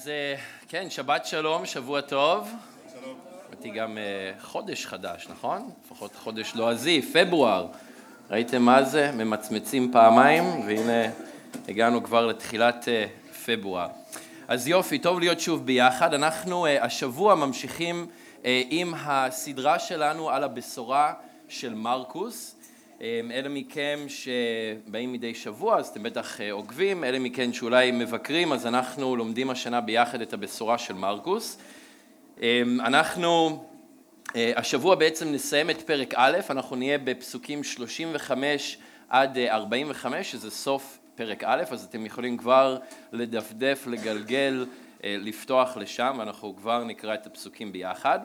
אז אה, כן, שבת שלום, שבוע טוב. ראיתי גם אה, חודש חדש, נכון? לפחות חודש לועזי, פברואר. ראיתם מה זה? ממצמצים פעמיים, והנה הגענו כבר לתחילת אה, פברואר. אז יופי, טוב להיות שוב ביחד. אנחנו השבוע ממשיכים עם הסדרה שלנו על הבשורה של מרקוס. אמ, אלה מכם שבאים מדי שבוע, אז אתם בטח אה, עוקבים, אלה מכם שאולי מבקרים, אז אנחנו לומדים השנה ביחד את הבשורה של מרקוס. אמ, אנחנו אה, השבוע בעצם נסיים את פרק א', אנחנו נהיה בפסוקים 35 עד 45, אה, שזה סוף פרק א', אז אתם יכולים כבר לדפדף, לגלגל, לפתוח לשם, ואנחנו כבר נקרא את הפסוקים ביחד.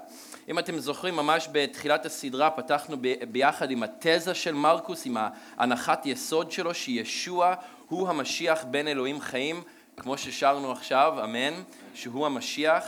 אם אתם זוכרים, ממש בתחילת הסדרה פתחנו ביחד עם התזה של מרקוס, עם ההנחת יסוד שלו, שישוע הוא המשיח בין אלוהים חיים, כמו ששרנו עכשיו, אמן, שהוא המשיח.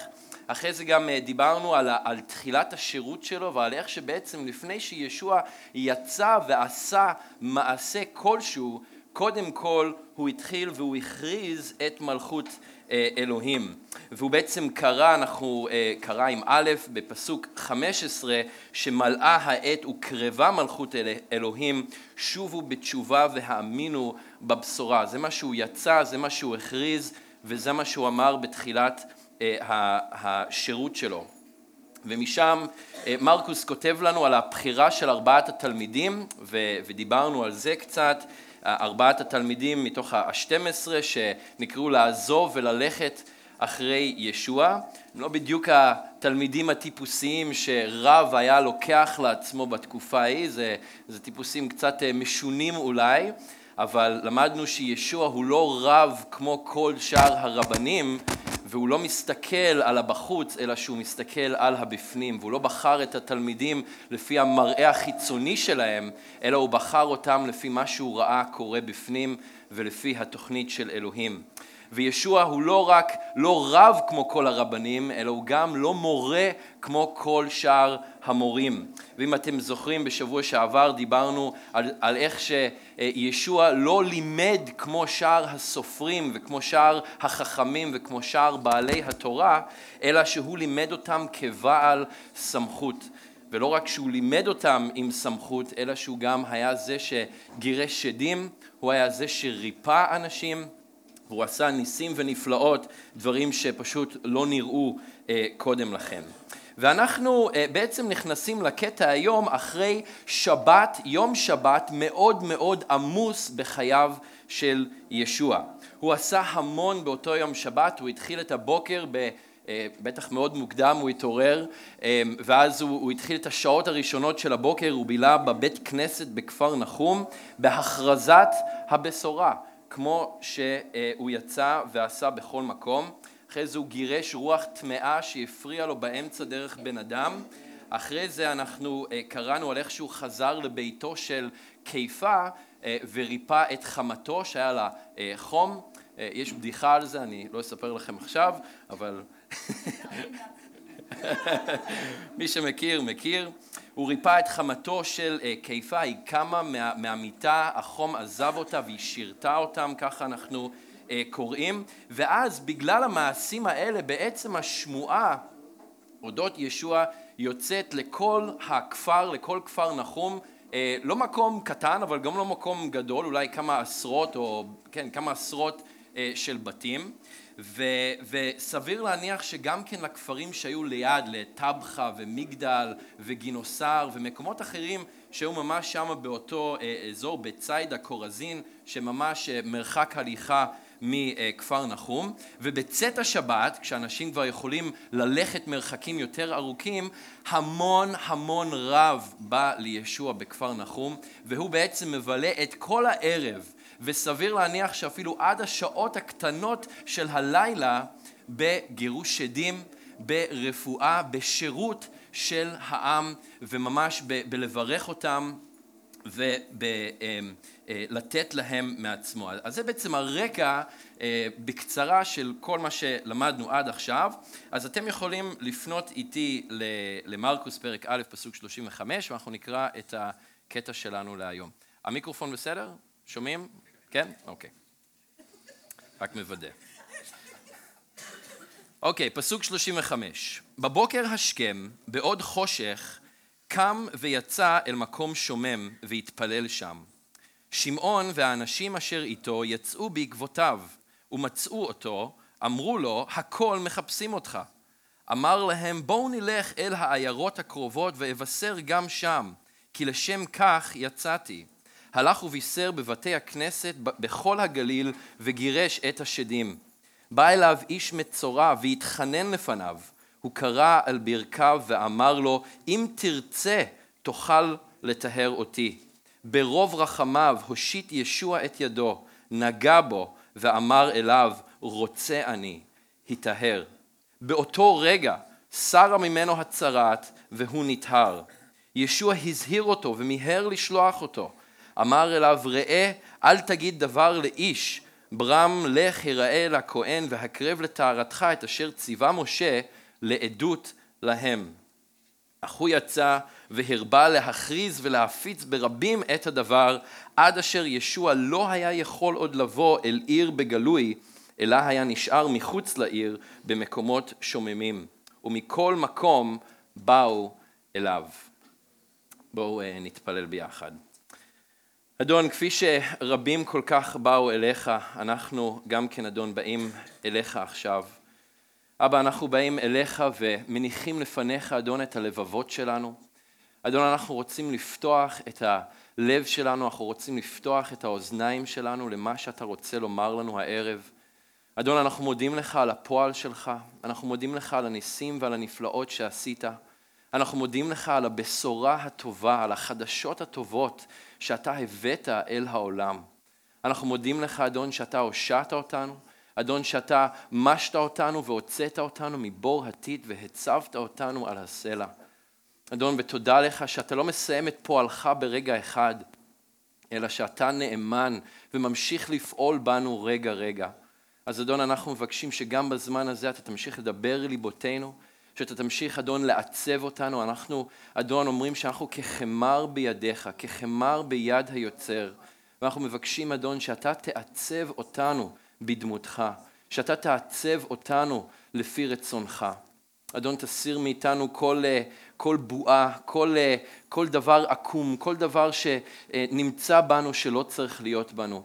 אחרי זה גם אה, דיברנו על, על תחילת השירות שלו ועל איך שבעצם לפני שישוע יצא ועשה מעשה כלשהו, קודם כל הוא התחיל והוא הכריז את מלכות אה, אלוהים. והוא בעצם קרא, אנחנו אה, קרא עם א' בפסוק 15, שמלאה העת וקרבה מלכות אל, אלוהים, שובו בתשובה והאמינו בבשורה. זה מה שהוא יצא, זה מה שהוא הכריז, וזה מה שהוא אמר בתחילת אה, השירות שלו. ומשם מרקוס כותב לנו על הבחירה של ארבעת התלמידים, ודיברנו על זה קצת. ארבעת התלמידים מתוך ה-12 שנקראו לעזוב וללכת אחרי ישוע. הם לא בדיוק התלמידים הטיפוסיים שרב היה לוקח לעצמו בתקופה ההיא, זה, זה טיפוסים קצת אה, משונים אולי, אבל למדנו שישוע הוא לא רב כמו כל שאר הרבנים, והוא לא מסתכל על הבחוץ, אלא שהוא מסתכל על הבפנים, והוא לא בחר את התלמידים לפי המראה החיצוני שלהם, אלא הוא בחר אותם לפי מה שהוא ראה קורה בפנים ולפי התוכנית של אלוהים. וישוע הוא לא רק לא רב כמו כל הרבנים, אלא הוא גם לא מורה כמו כל שאר המורים. ואם אתם זוכרים, בשבוע שעבר דיברנו על, על איך שישוע לא לימד כמו שאר הסופרים וכמו שאר החכמים וכמו שאר בעלי התורה, אלא שהוא לימד אותם כבעל סמכות. ולא רק שהוא לימד אותם עם סמכות, אלא שהוא גם היה זה שגירש שדים, הוא היה זה שריפא אנשים, והוא עשה ניסים ונפלאות, דברים שפשוט לא נראו אה, קודם לכן. ואנחנו אה, בעצם נכנסים לקטע היום אחרי שבת, יום שבת מאוד מאוד עמוס בחייו של ישוע. הוא עשה המון באותו יום שבת, הוא התחיל את הבוקר ב... אה, בטח מאוד מוקדם הוא התעורר ואז הוא, הוא התחיל את השעות הראשונות של הבוקר, הוא בילה בבית כנסת בכפר נחום בהכרזת הבשורה כמו שהוא יצא ועשה בכל מקום. אחרי זה הוא גירש רוח טמאה שהפריעה לו באמצע דרך בן אדם. אחרי זה אנחנו אה, קראנו על איך שהוא חזר לביתו של קיפה אה, וריפא את חמתו שהיה לה אה, חום. יש בדיחה על זה, אני לא אספר לכם עכשיו, אבל מי שמכיר, מכיר. הוא ריפא את חמתו של אה, קיפה, היא קמה מה, מהמיטה, החום עזב אותה והיא שירתה אותם, ככה אנחנו אה, קוראים, ואז בגלל המעשים האלה בעצם השמועה אודות ישוע יוצאת לכל הכפר, לכל כפר נחום, אה, לא מקום קטן אבל גם לא מקום גדול, אולי כמה עשרות או כן, כמה עשרות של בתים ו, וסביר להניח שגם כן לכפרים שהיו ליד, לטבחה ומגדל וגינוסר ומקומות אחרים שהיו ממש שם באותו אה, אזור, בציידה, קורזין, שממש אה, מרחק הליכה מכפר נחום, ובצאת השבת, כשאנשים כבר יכולים ללכת מרחקים יותר ארוכים, המון המון רב בא לישוע בכפר נחום, והוא בעצם מבלה את כל הערב וסביר להניח שאפילו עד השעות הקטנות של הלילה בגירוש שדים, ברפואה, בשירות של העם וממש ב- בלברך אותם ולתת אמ, אה, להם מעצמו. אז זה בעצם הרקע אה, בקצרה של כל מה שלמדנו עד עכשיו. אז אתם יכולים לפנות איתי למרקוס פרק א' פסוק 35 ואנחנו נקרא את הקטע שלנו להיום. המיקרופון בסדר? שומעים? כן? אוקיי. רק מוודא. אוקיי, פסוק 35. בבוקר השכם, בעוד חושך, קם ויצא אל מקום שומם והתפלל שם. שמעון והאנשים אשר איתו יצאו בעקבותיו, ומצאו אותו, אמרו לו, הכל מחפשים אותך. אמר להם, בואו נלך אל העיירות הקרובות ואבשר גם שם, כי לשם כך יצאתי. הלך ובישר בבתי הכנסת בכל הגליל וגירש את השדים. בא אליו איש מצורע והתחנן לפניו. הוא קרא על ברכיו ואמר לו, אם תרצה תוכל לטהר אותי. ברוב רחמיו הושיט ישוע את ידו, נגע בו ואמר אליו, רוצה אני, היטהר. באותו רגע סרה ממנו הצרעת והוא נטהר. ישוע הזהיר אותו ומיהר לשלוח אותו. אמר אליו, ראה, אל תגיד דבר לאיש, ברם לך יראה לכהן והקרב לטהרתך את אשר ציווה משה לעדות להם. אך הוא יצא והרבה להכריז ולהפיץ ברבים את הדבר, עד אשר ישוע לא היה יכול עוד לבוא אל עיר בגלוי, אלא היה נשאר מחוץ לעיר במקומות שוממים, ומכל מקום באו אליו. בואו אה, נתפלל ביחד. אדון, כפי שרבים כל כך באו אליך, אנחנו גם כן, אדון, באים אליך עכשיו. אבא, אנחנו באים אליך ומניחים לפניך, אדון, את הלבבות שלנו. אדון, אנחנו רוצים לפתוח את הלב שלנו, אנחנו רוצים לפתוח את האוזניים שלנו למה שאתה רוצה לומר לנו הערב. אדון, אנחנו מודים לך על הפועל שלך, אנחנו מודים לך על הניסים ועל הנפלאות שעשית. אנחנו מודים לך על הבשורה הטובה, על החדשות הטובות שאתה הבאת אל העולם. אנחנו מודים לך, אדון, שאתה הושעת אותנו, אדון, שאתה משת אותנו והוצאת אותנו מבור הטיט והצבת אותנו על הסלע. אדון, ותודה לך שאתה לא מסיים את פועלך ברגע אחד, אלא שאתה נאמן וממשיך לפעול בנו רגע-רגע. אז אדון, אנחנו מבקשים שגם בזמן הזה אתה תמשיך לדבר ליבותינו, שאתה תמשיך, אדון, לעצב אותנו. אנחנו, אדון, אומרים שאנחנו כחמר בידיך, כחמר ביד היוצר. ואנחנו מבקשים, אדון, שאתה תעצב אותנו בדמותך, שאתה תעצב אותנו לפי רצונך. אדון, תסיר מאיתנו כל, כל בועה, כל, כל דבר עקום, כל דבר שנמצא בנו שלא צריך להיות בנו.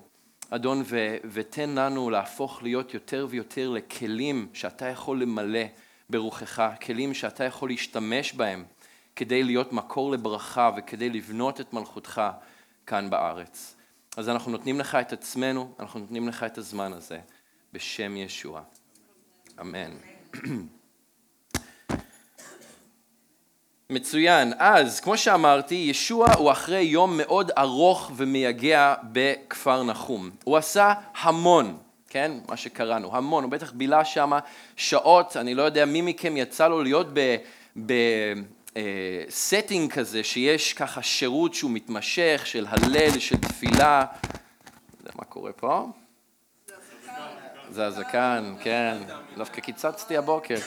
אדון, ו, ותן לנו להפוך להיות יותר ויותר לכלים שאתה יכול למלא ברוחך, כלים שאתה יכול להשתמש בהם כדי להיות מקור לברכה וכדי לבנות את מלכותך כאן בארץ. אז אנחנו נותנים לך את עצמנו, אנחנו נותנים לך את הזמן הזה, בשם ישוע. אמן. מצוין. אז, כמו שאמרתי, ישוע הוא אחרי יום מאוד ארוך ומייגע בכפר נחום. הוא עשה המון, כן? מה שקראנו, המון. הוא בטח בילה שם שעות, אני לא יודע מי מכם יצא לו להיות ב setting אה, כזה, שיש ככה שירות שהוא מתמשך, של הלל, של תפילה. זה מה קורה פה? זה הזקן, כן. דווקא קיצצתי הבוקר.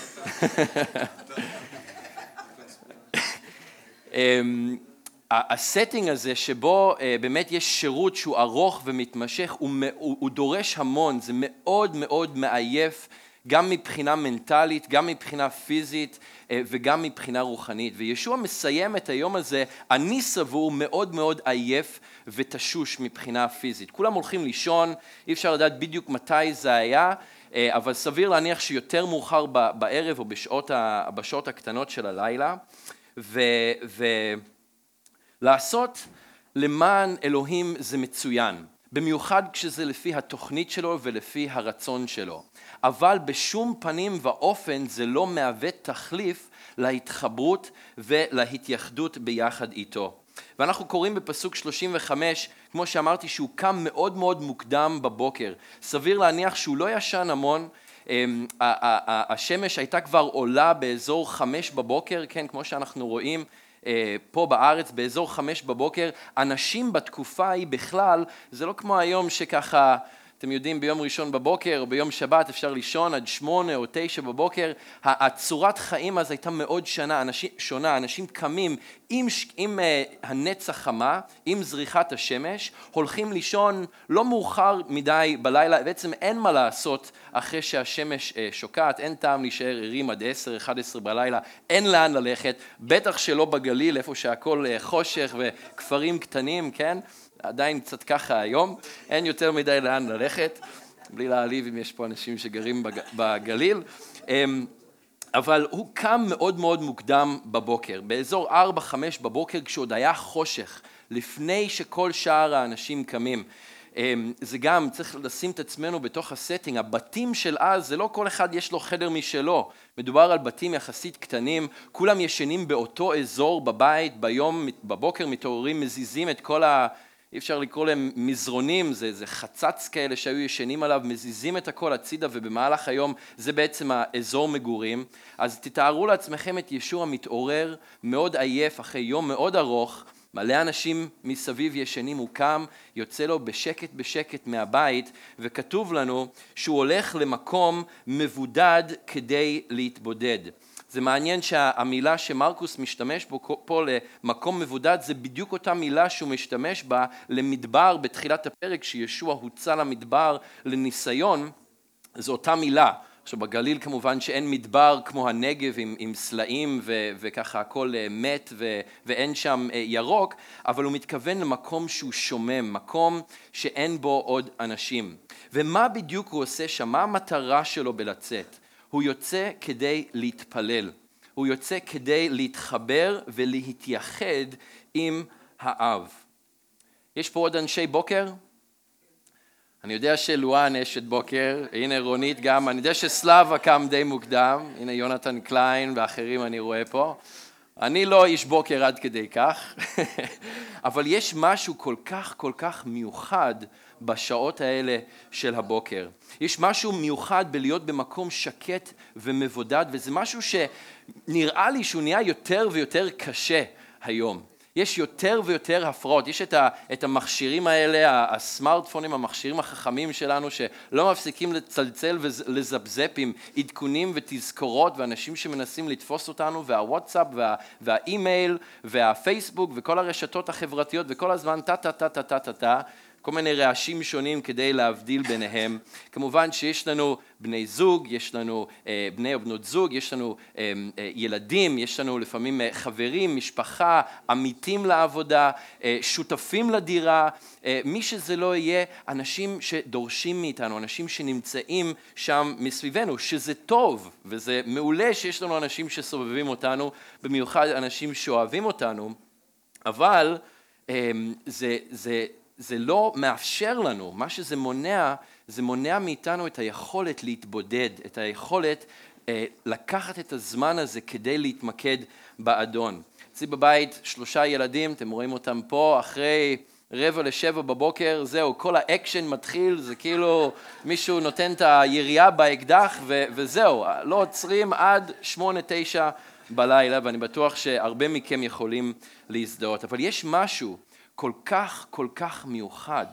הסטינג הזה שבו אה, באמת יש שירות שהוא ארוך ומתמשך הוא, הוא, הוא דורש המון, זה מאוד מאוד מעייף גם מבחינה מנטלית, גם מבחינה פיזית אה, וגם מבחינה רוחנית. וישוע מסיים את היום הזה, אני סבור, מאוד מאוד עייף ותשוש מבחינה פיזית. כולם הולכים לישון, אי אפשר לדעת בדיוק מתי זה היה, אה, אבל סביר להניח שיותר מאוחר בערב או בשעות, בשעות הקטנות של הלילה. ולעשות למען אלוהים זה מצוין, במיוחד כשזה לפי התוכנית שלו ולפי הרצון שלו, אבל בשום פנים ואופן זה לא מהווה תחליף להתחברות ולהתייחדות ביחד איתו. ואנחנו קוראים בפסוק 35, כמו שאמרתי, שהוא קם מאוד מאוד מוקדם בבוקר. סביר להניח שהוא לא ישן המון, אמ, השמש הייתה כבר עולה באזור חמש בבוקר, כן, כמו שאנחנו רואים פה בארץ באזור חמש בבוקר, אנשים בתקופה ההיא בכלל, זה לא כמו היום שככה אתם יודעים, ביום ראשון בבוקר או ביום שבת אפשר לישון עד שמונה או תשע בבוקר. הצורת חיים אז הייתה מאוד שונה, אנשים, שונה, אנשים קמים עם, עם uh, הנץ החמה, עם זריחת השמש, הולכים לישון לא מאוחר מדי בלילה, בעצם אין מה לעשות אחרי שהשמש uh, שוקעת, אין טעם להישאר ערים עד עשר, אחד עשרה בלילה, אין לאן ללכת, בטח שלא בגליל, איפה שהכל uh, חושך וכפרים קטנים, כן? עדיין קצת ככה היום, אין יותר מדי לאן ללכת, בלי להעליב אם יש פה אנשים שגרים בגליל. אמ, אבל הוא קם מאוד מאוד מוקדם בבוקר, באזור 4-5 בבוקר כשעוד היה חושך, לפני שכל שאר האנשים קמים. אמ, זה גם, צריך לשים את עצמנו בתוך הסטינג, הבתים של אז, זה לא כל אחד יש לו חדר משלו, מדובר על בתים יחסית קטנים, כולם ישנים באותו אזור בבית, ביום, בבוקר מתעוררים, מזיזים את כל. אי אפשר לקרוא להם מזרונים, זה, זה חצץ כאלה שהיו ישנים עליו, מזיזים את הכל הצידה ובמהלך היום זה בעצם האזור מגורים. אז תתארו לעצמכם את ישוע מתעורר, מאוד עייף, אחרי יום מאוד ארוך, מלא אנשים מסביב ישנים, הוא קם, יוצא לו בשקט בשקט מהבית, וכתוב לנו שהוא הולך למקום מבודד כדי להתבודד. זה מעניין שהמילה שמרקוס משתמש בו פה למקום מבודד זה בדיוק אותה מילה שהוא משתמש בה למדבר בתחילת הפרק כשישוע הוצא למדבר לניסיון, זו אותה מילה. עכשיו בגליל כמובן שאין מדבר כמו הנגב עם, עם סלעים ו, וככה הכל אה, מת ו, ואין שם אה, ירוק, אבל הוא מתכוון למקום שהוא שומם, מקום שאין בו עוד אנשים. ומה בדיוק הוא עושה שם? מה המטרה שלו בלצאת? הוא יוצא כדי להתפלל, הוא יוצא כדי להתחבר ולהתייחד עם האב. יש פה עוד אנשי בוקר? אני יודע שלואן אשת בוקר, הנה רונית גם, אני יודע שסלאבה קם די מוקדם, הנה יונתן קליין ואחרים אני רואה פה. אני לא איש בוקר עד כדי כך, אבל יש משהו כל כך כל כך מיוחד בשעות האלה של הבוקר. יש משהו מיוחד בלהיות במקום שקט ומבודד, וזה משהו שנראה לי שהוא נהיה יותר ויותר קשה היום. יש יותר ויותר הפרעות, יש את, ה, את המכשירים האלה, הסמארטפונים, המכשירים החכמים שלנו שלא מפסיקים לצלצל ולזפזפ עם עדכונים ותזכורות ואנשים שמנסים לתפוס אותנו והוואטסאפ וה, והאימייל והפייסבוק וכל הרשתות החברתיות וכל הזמן טה טה טה טה טה טה טה כל מיני רעשים שונים כדי להבדיל ביניהם. כמובן שיש לנו בני זוג, יש לנו אה, בני או בנות זוג, יש לנו אה, אה, ילדים, יש לנו לפעמים אה, חברים, משפחה, עמיתים לעבודה, אה, שותפים לדירה, אה, מי שזה לא יהיה, אנשים שדורשים מאיתנו, אנשים שנמצאים שם מסביבנו, שזה טוב וזה מעולה שיש לנו אנשים שסובבים אותנו, במיוחד אנשים שאוהבים אותנו, אבל אה, זה, זה זה לא מאפשר לנו, מה שזה מונע, זה מונע מאיתנו את היכולת להתבודד, את היכולת אה, לקחת את הזמן הזה כדי להתמקד באדון. אצלי בבית שלושה ילדים, אתם רואים אותם פה, אחרי רבע לשבע בבוקר, זהו, כל האקשן מתחיל, זה כאילו מישהו נותן את הירייה באקדח ו- וזהו, לא עוצרים עד שמונה, תשע בלילה, ואני בטוח שהרבה מכם יכולים להזדהות. אבל יש משהו כל כך כל כך מיוחד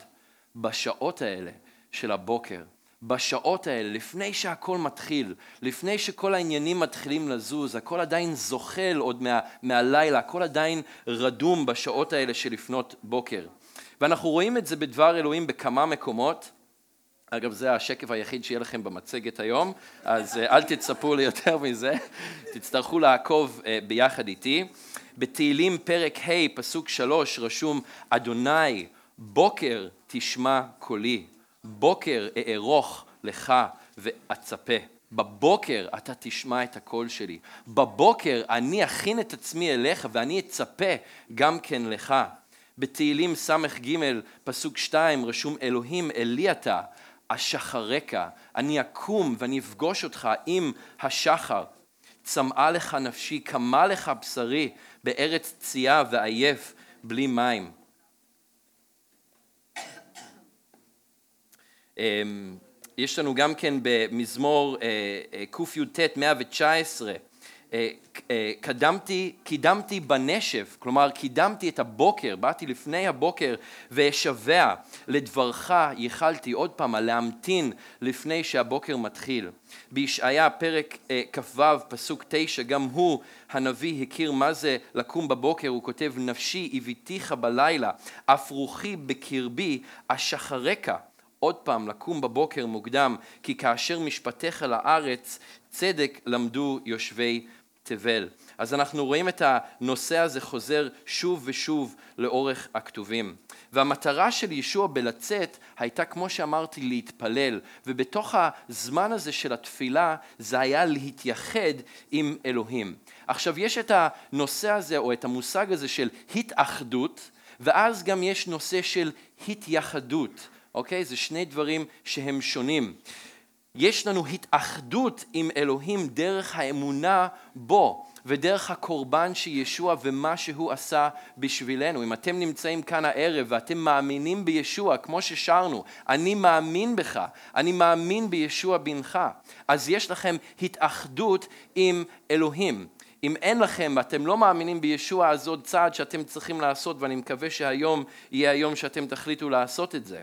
בשעות האלה של הבוקר, בשעות האלה, לפני שהכל מתחיל, לפני שכל העניינים מתחילים לזוז, הכל עדיין זוחל עוד מה, מהלילה, הכל עדיין רדום בשעות האלה של לפנות בוקר. ואנחנו רואים את זה בדבר אלוהים בכמה מקומות. אגב, זה השקף היחיד שיהיה לכם במצגת היום, אז אה, אל תצפו ליותר מזה, תצטרכו לעקוב אה, ביחד איתי. בתהילים פרק ה' פסוק שלוש רשום אדוני בוקר תשמע קולי בוקר אערוך לך ואצפה. בבוקר אתה תשמע את הקול שלי. בבוקר אני אכין את עצמי אליך ואני אצפה גם כן לך. בתהילים ס"ג פסוק שתיים רשום אלוהים אלי אתה אשחרק אני אקום ואני אפגוש אותך עם השחר צמאה לך נפשי, קמה לך בשרי, בארץ צייה ועייף, בלי מים. אמ, יש לנו גם כן במזמור אה, אה, קי"ט 119, אה, אה, קדמתי, קידמתי בנשף, כלומר קידמתי את הבוקר, באתי לפני הבוקר ואשבע לדברך ייחלתי, עוד פעם, להמתין לפני שהבוקר מתחיל. בישעיה פרק אה, כ"ו פסוק תשע, גם הוא הנביא הכיר מה זה לקום בבוקר, הוא כותב נפשי הביתיך בלילה, אף רוחי בקרבי אשחרק עוד פעם, לקום בבוקר מוקדם, כי כאשר משפטיך לארץ, צדק למדו יושבי תבל. אז אנחנו רואים את הנושא הזה חוזר שוב ושוב לאורך הכתובים. והמטרה של ישוע בלצאת הייתה, כמו שאמרתי, להתפלל, ובתוך הזמן הזה של התפילה זה היה להתייחד עם אלוהים. עכשיו, יש את הנושא הזה, או את המושג הזה של התאחדות, ואז גם יש נושא של התייחדות. אוקיי? זה שני דברים שהם שונים. יש לנו התאחדות עם אלוהים דרך האמונה בו ודרך הקורבן שישוע ומה שהוא עשה בשבילנו. אם אתם נמצאים כאן הערב ואתם מאמינים בישוע, כמו ששרנו, אני מאמין בך, אני מאמין בישוע בנך, אז יש לכם התאחדות עם אלוהים. אם אין לכם ואתם לא מאמינים בישוע, אז עוד צעד שאתם צריכים לעשות, ואני מקווה שהיום יהיה היום שאתם תחליטו לעשות את זה.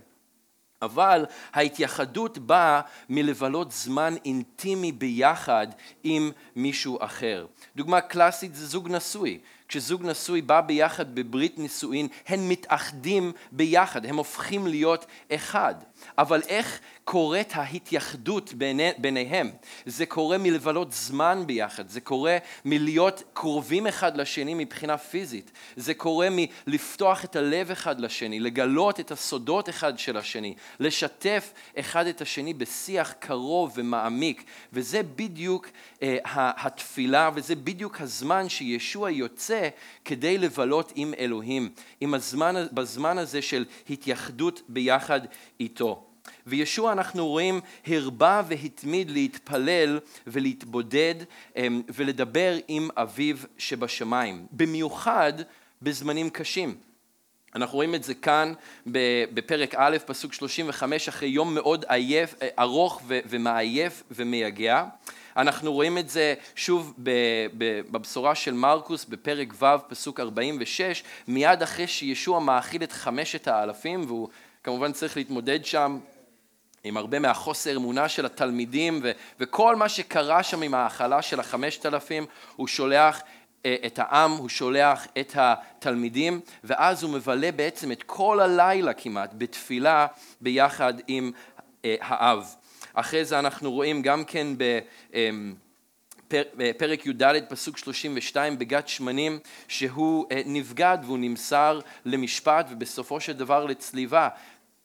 אבל ההתייחדות באה מלבלות זמן אינטימי ביחד עם מישהו אחר. דוגמה קלאסית זה זוג נשוי. כשזוג נשוי בא ביחד בברית נישואין, הם מתאחדים ביחד, הם הופכים להיות אחד. אבל איך קורית ההתייחדות ביני, ביניהם? זה קורה מלבלות זמן ביחד, זה קורה מלהיות קרובים אחד לשני מבחינה פיזית, זה קורה מלפתוח את הלב אחד לשני, לגלות את הסודות אחד של השני, לשתף אחד את השני בשיח קרוב ומעמיק, וזה בדיוק אה, התפילה וזה בדיוק הזמן שישוע יוצא כדי לבלות עם אלוהים, עם הזמן, בזמן הזה של התייחדות ביחד איתו. וישוע אנחנו רואים הרבה והתמיד להתפלל ולהתבודד אמ, ולדבר עם אביו שבשמיים, במיוחד בזמנים קשים. אנחנו רואים את זה כאן בפרק א', פסוק 35, אחרי יום מאוד עייף, ארוך ומעייף ומייגע. אנחנו רואים את זה שוב בבשורה של מרקוס בפרק ו', פסוק 46, מיד אחרי שישוע מאכיל את חמשת האלפים, והוא כמובן צריך להתמודד שם עם הרבה מהחוסר אמונה של התלמידים ו- וכל מה שקרה שם עם ההאכלה של החמשת אלפים, הוא שולח אה, את העם, הוא שולח את התלמידים, ואז הוא מבלה בעצם את כל הלילה כמעט בתפילה ביחד עם אה, האב. אחרי זה אנחנו רואים גם כן בפרק אמ, י"ד פסוק 32 בגת שמנים שהוא אה, נבגד והוא נמסר למשפט ובסופו של דבר לצליבה.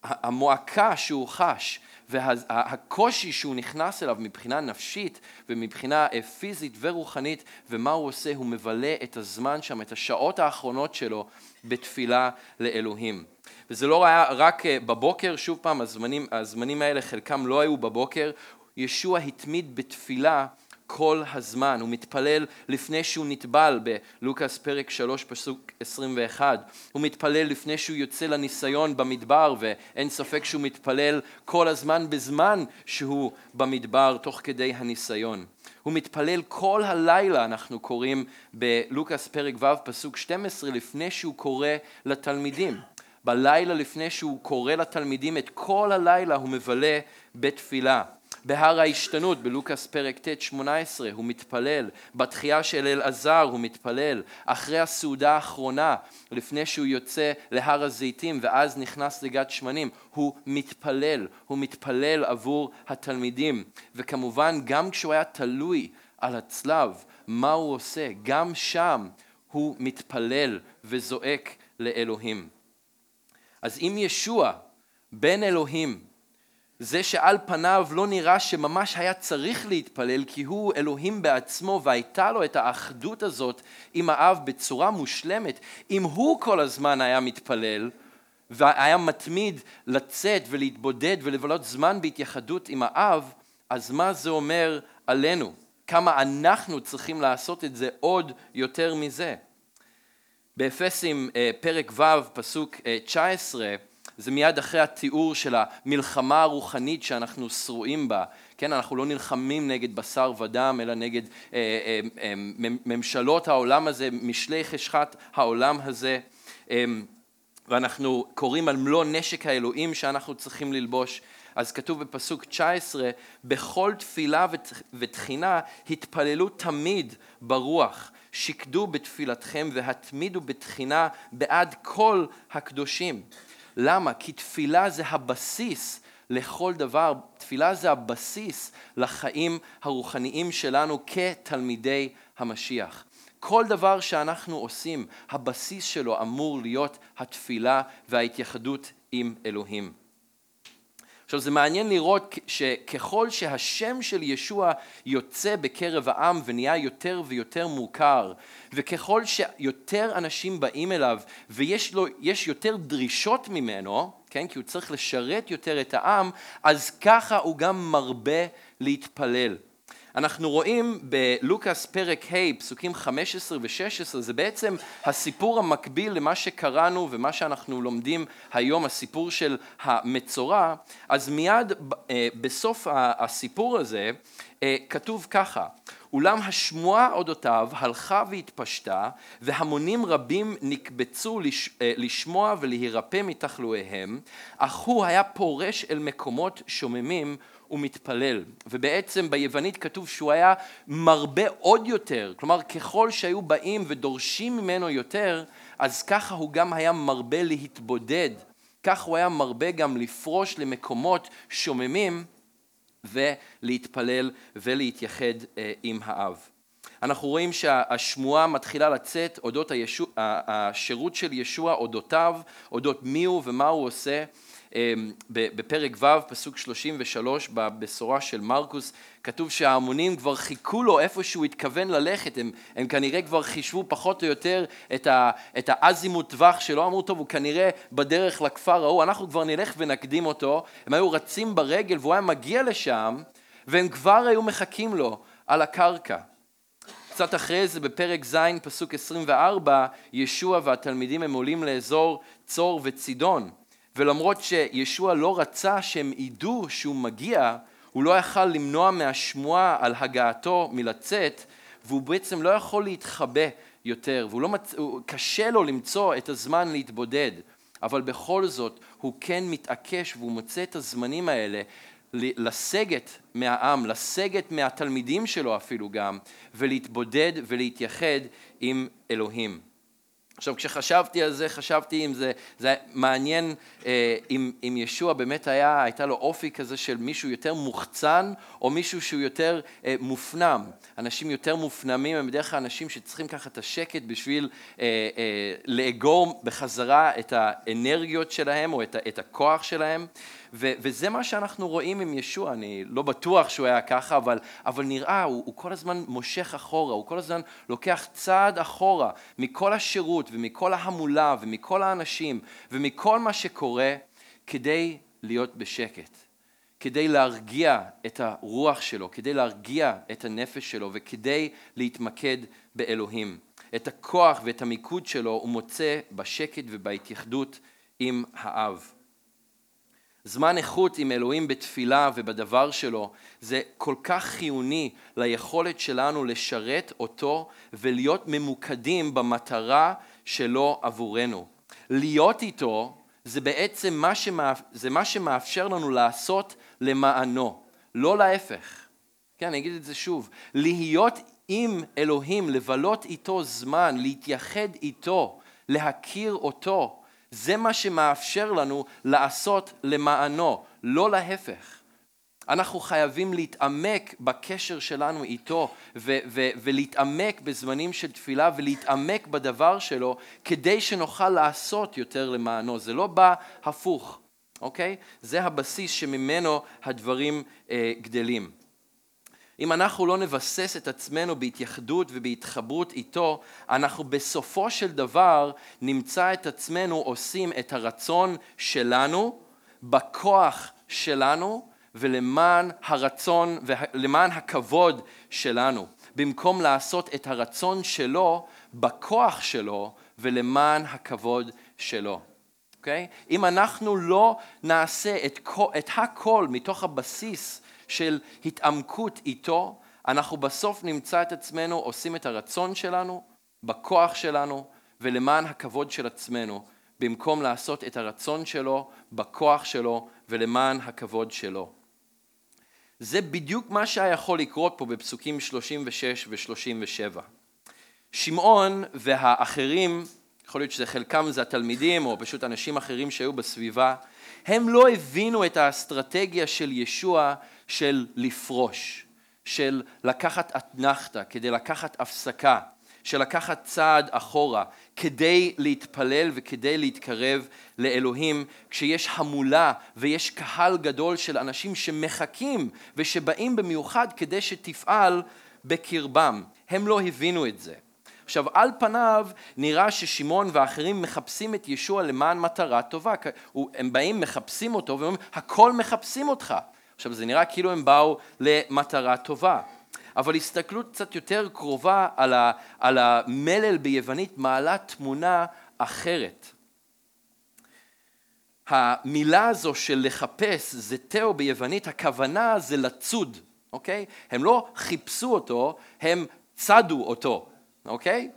המועקה שהוא חש והקושי שהוא נכנס אליו מבחינה נפשית ומבחינה אה, פיזית ורוחנית ומה הוא עושה, הוא מבלה את הזמן שם, את השעות האחרונות שלו בתפילה לאלוהים. וזה לא היה רק אה, בבוקר, שוב פעם, הזמנים, הזמנים האלה חלקם לא היו בבוקר, ישוע התמיד בתפילה כל הזמן, הוא מתפלל לפני שהוא נטבל בלוקאס פרק 3 פסוק 21, הוא מתפלל לפני שהוא יוצא לניסיון במדבר ואין ספק שהוא מתפלל כל הזמן בזמן שהוא במדבר תוך כדי הניסיון. הוא מתפלל כל הלילה, אנחנו קוראים בלוקאס פרק ו' פסוק 12, לפני שהוא קורא לתלמידים. בלילה לפני שהוא קורא לתלמידים, את כל הלילה הוא מבלה בתפילה. בהר ההשתנות בלוקאס פרק ט' 18 הוא מתפלל, בתחייה של אלעזר הוא מתפלל, אחרי הסעודה האחרונה לפני שהוא יוצא להר הזיתים ואז נכנס לגת שמנים הוא מתפלל, הוא מתפלל עבור התלמידים וכמובן גם כשהוא היה תלוי על הצלב מה הוא עושה? גם שם הוא מתפלל וזועק לאלוהים. אז אם ישוע בן אלוהים זה שעל פניו לא נראה שממש היה צריך להתפלל כי הוא אלוהים בעצמו והייתה לו את האחדות הזאת עם האב בצורה מושלמת, אם הוא כל הזמן היה מתפלל והיה מתמיד לצאת ולהתבודד ולבלות זמן בהתייחדות עם האב, אז מה זה אומר עלינו? כמה אנחנו צריכים לעשות את זה עוד יותר מזה? באפסים אה, פרק ו' פסוק 19 אה, זה מיד אחרי התיאור של המלחמה הרוחנית שאנחנו שרועים בה, כן, אנחנו לא נלחמים נגד בשר ודם, אלא נגד אה, אה, אה, ממשלות העולם הזה, משלי חשכת העולם הזה. אה, ואנחנו קוראים על מלוא נשק האלוהים שאנחנו צריכים ללבוש. אז כתוב בפסוק 19, בכל תפילה ותחינה התפללו תמיד ברוח, שקדו בתפילתכם והתמידו בתחינה בעד כל הקדושים. למה? כי תפילה זה הבסיס לכל דבר, תפילה זה הבסיס לחיים הרוחניים שלנו כתלמידי המשיח. כל דבר שאנחנו עושים, הבסיס שלו אמור להיות התפילה וההתייחדות עם אלוהים. עכשיו זה מעניין לראות שככל שהשם של ישוע יוצא בקרב העם ונהיה יותר ויותר מוכר וככל שיותר אנשים באים אליו ויש לו, יותר דרישות ממנו, כן, כי הוא צריך לשרת יותר את העם, אז ככה הוא גם מרבה להתפלל. אנחנו רואים בלוקאס פרק ה' פסוקים 15 ו-16 זה בעצם הסיפור המקביל למה שקראנו ומה שאנחנו לומדים היום הסיפור של המצורע. אז מיד אה, בסוף הסיפור הזה אה, כתוב ככה אולם השמועה אודותיו הלכה והתפשטה והמונים רבים נקבצו לש, אה, לשמוע ולהירפא מתחלואיהם. אך הוא היה פורש אל מקומות שוממים ומתפלל. ובעצם ביוונית כתוב שהוא היה מרבה עוד יותר, כלומר ככל שהיו באים ודורשים ממנו יותר, אז ככה הוא גם היה מרבה להתבודד, כך הוא היה מרבה גם לפרוש למקומות שוממים ולהתפלל ולהתייחד אה, עם האב. אנחנו רואים שהשמועה מתחילה לצאת אודות הישוע, השירות של ישוע, אודותיו, אודות מי הוא ומה הוא עושה. אמ, בפרק ו', פסוק 33 בבשורה של מרקוס, כתוב שההמונים כבר חיכו לו איפה שהוא התכוון ללכת, הם, הם כנראה כבר חישבו פחות או יותר את, ה, את האזימות טווח שלו, אמרו טוב הוא כנראה בדרך לכפר ההוא, אנחנו כבר נלך ונקדים אותו, הם היו רצים ברגל והוא היה מגיע לשם והם כבר היו מחכים לו על הקרקע. קצת אחרי זה בפרק ז' פסוק 24 ישוע והתלמידים הם עולים לאזור צור וצידון ולמרות שישוע לא רצה שהם ידעו שהוא מגיע, הוא לא יכל למנוע מהשמועה על הגעתו מלצאת, והוא בעצם לא יכול להתחבא יותר, והוא לא מצ... קשה לו למצוא את הזמן להתבודד, אבל בכל זאת הוא כן מתעקש והוא מוצא את הזמנים האלה לסגת מהעם, לסגת מהתלמידים שלו אפילו גם, ולהתבודד ולהתייחד עם אלוהים. עכשיו כשחשבתי על זה, חשבתי אם זה, זה מעניין אה, אם, אם ישוע באמת היה, הייתה לו אופי כזה של מישהו יותר מוחצן או מישהו שהוא יותר אה, מופנם. אנשים יותר מופנמים הם בדרך כלל אנשים שצריכים ככה את השקט בשביל אה, אה, לאגור בחזרה את האנרגיות שלהם או את, את הכוח שלהם. ו- וזה מה שאנחנו רואים עם ישוע, אני לא בטוח שהוא היה ככה, אבל, אבל נראה, הוא, הוא כל הזמן מושך אחורה, הוא כל הזמן לוקח צעד אחורה מכל השירות ומכל ההמולה ומכל האנשים ומכל מה שקורה כדי להיות בשקט. כדי להרגיע את הרוח שלו, כדי להרגיע את הנפש שלו וכדי להתמקד באלוהים. את הכוח ואת המיקוד שלו הוא מוצא בשקט ובהתייחדות עם האב. זמן איכות עם אלוהים בתפילה ובדבר שלו זה כל כך חיוני ליכולת שלנו לשרת אותו ולהיות ממוקדים במטרה שלו עבורנו. להיות איתו זה בעצם מה, שמאפ... זה מה שמאפשר לנו לעשות למענו, לא להפך. כן, אני אגיד את זה שוב. להיות עם אלוהים, לבלות איתו זמן, להתייחד איתו, להכיר אותו, זה מה שמאפשר לנו לעשות למענו, לא להפך. אנחנו חייבים להתעמק בקשר שלנו איתו ו- ו- ולהתעמק בזמנים של תפילה ולהתעמק בדבר שלו כדי שנוכל לעשות יותר למענו. זה לא בא הפוך, אוקיי? זה הבסיס שממנו הדברים אה, גדלים. אם אנחנו לא נבסס את עצמנו בהתייחדות ובהתחברות איתו, אנחנו בסופו של דבר נמצא את עצמנו עושים את הרצון שלנו, בכוח שלנו ולמען הרצון ולמען הכבוד שלנו, במקום לעשות את הרצון שלו בכוח שלו ולמען הכבוד שלו. Okay? אם אנחנו לא נעשה את, את הכל מתוך הבסיס של התעמקות איתו, אנחנו בסוף נמצא את עצמנו עושים את הרצון שלנו, בכוח שלנו ולמען הכבוד של עצמנו, במקום לעשות את הרצון שלו, בכוח שלו ולמען הכבוד שלו. זה בדיוק מה שהיה יכול לקרות פה בפסוקים 36 ו-37. שמעון והאחרים, יכול להיות שזה חלקם זה התלמידים או פשוט אנשים אחרים שהיו בסביבה, הם לא הבינו את האסטרטגיה של ישוע של לפרוש, של לקחת אתנחתא, כדי לקחת הפסקה, של לקחת צעד אחורה, כדי להתפלל וכדי להתקרב לאלוהים, כשיש המולה ויש קהל גדול של אנשים שמחכים ושבאים במיוחד כדי שתפעל בקרבם. הם לא הבינו את זה. עכשיו על פניו נראה ששמעון ואחרים מחפשים את ישוע למען מטרה טובה, הם באים מחפשים אותו ואומרים הכל מחפשים אותך, עכשיו זה נראה כאילו הם באו למטרה טובה, אבל הסתכלות קצת יותר קרובה על, ה, על המלל ביוונית מעלה תמונה אחרת. המילה הזו של לחפש זה תאו ביוונית, הכוונה זה לצוד, אוקיי? הם לא חיפשו אותו, הם צדו אותו, אוקיי?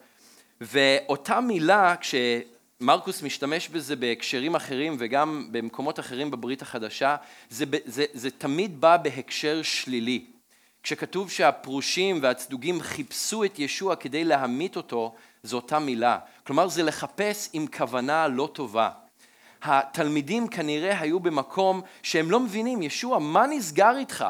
ואותה מילה, כשמרקוס משתמש בזה בהקשרים אחרים וגם במקומות אחרים בברית החדשה, זה, זה, זה תמיד בא בהקשר שלילי. כשכתוב שהפרושים והצדוגים חיפשו את ישוע כדי להמית אותו, זו אותה מילה. כלומר זה לחפש עם כוונה לא טובה. התלמידים כנראה היו במקום שהם לא מבינים, ישוע, מה נסגר איתך?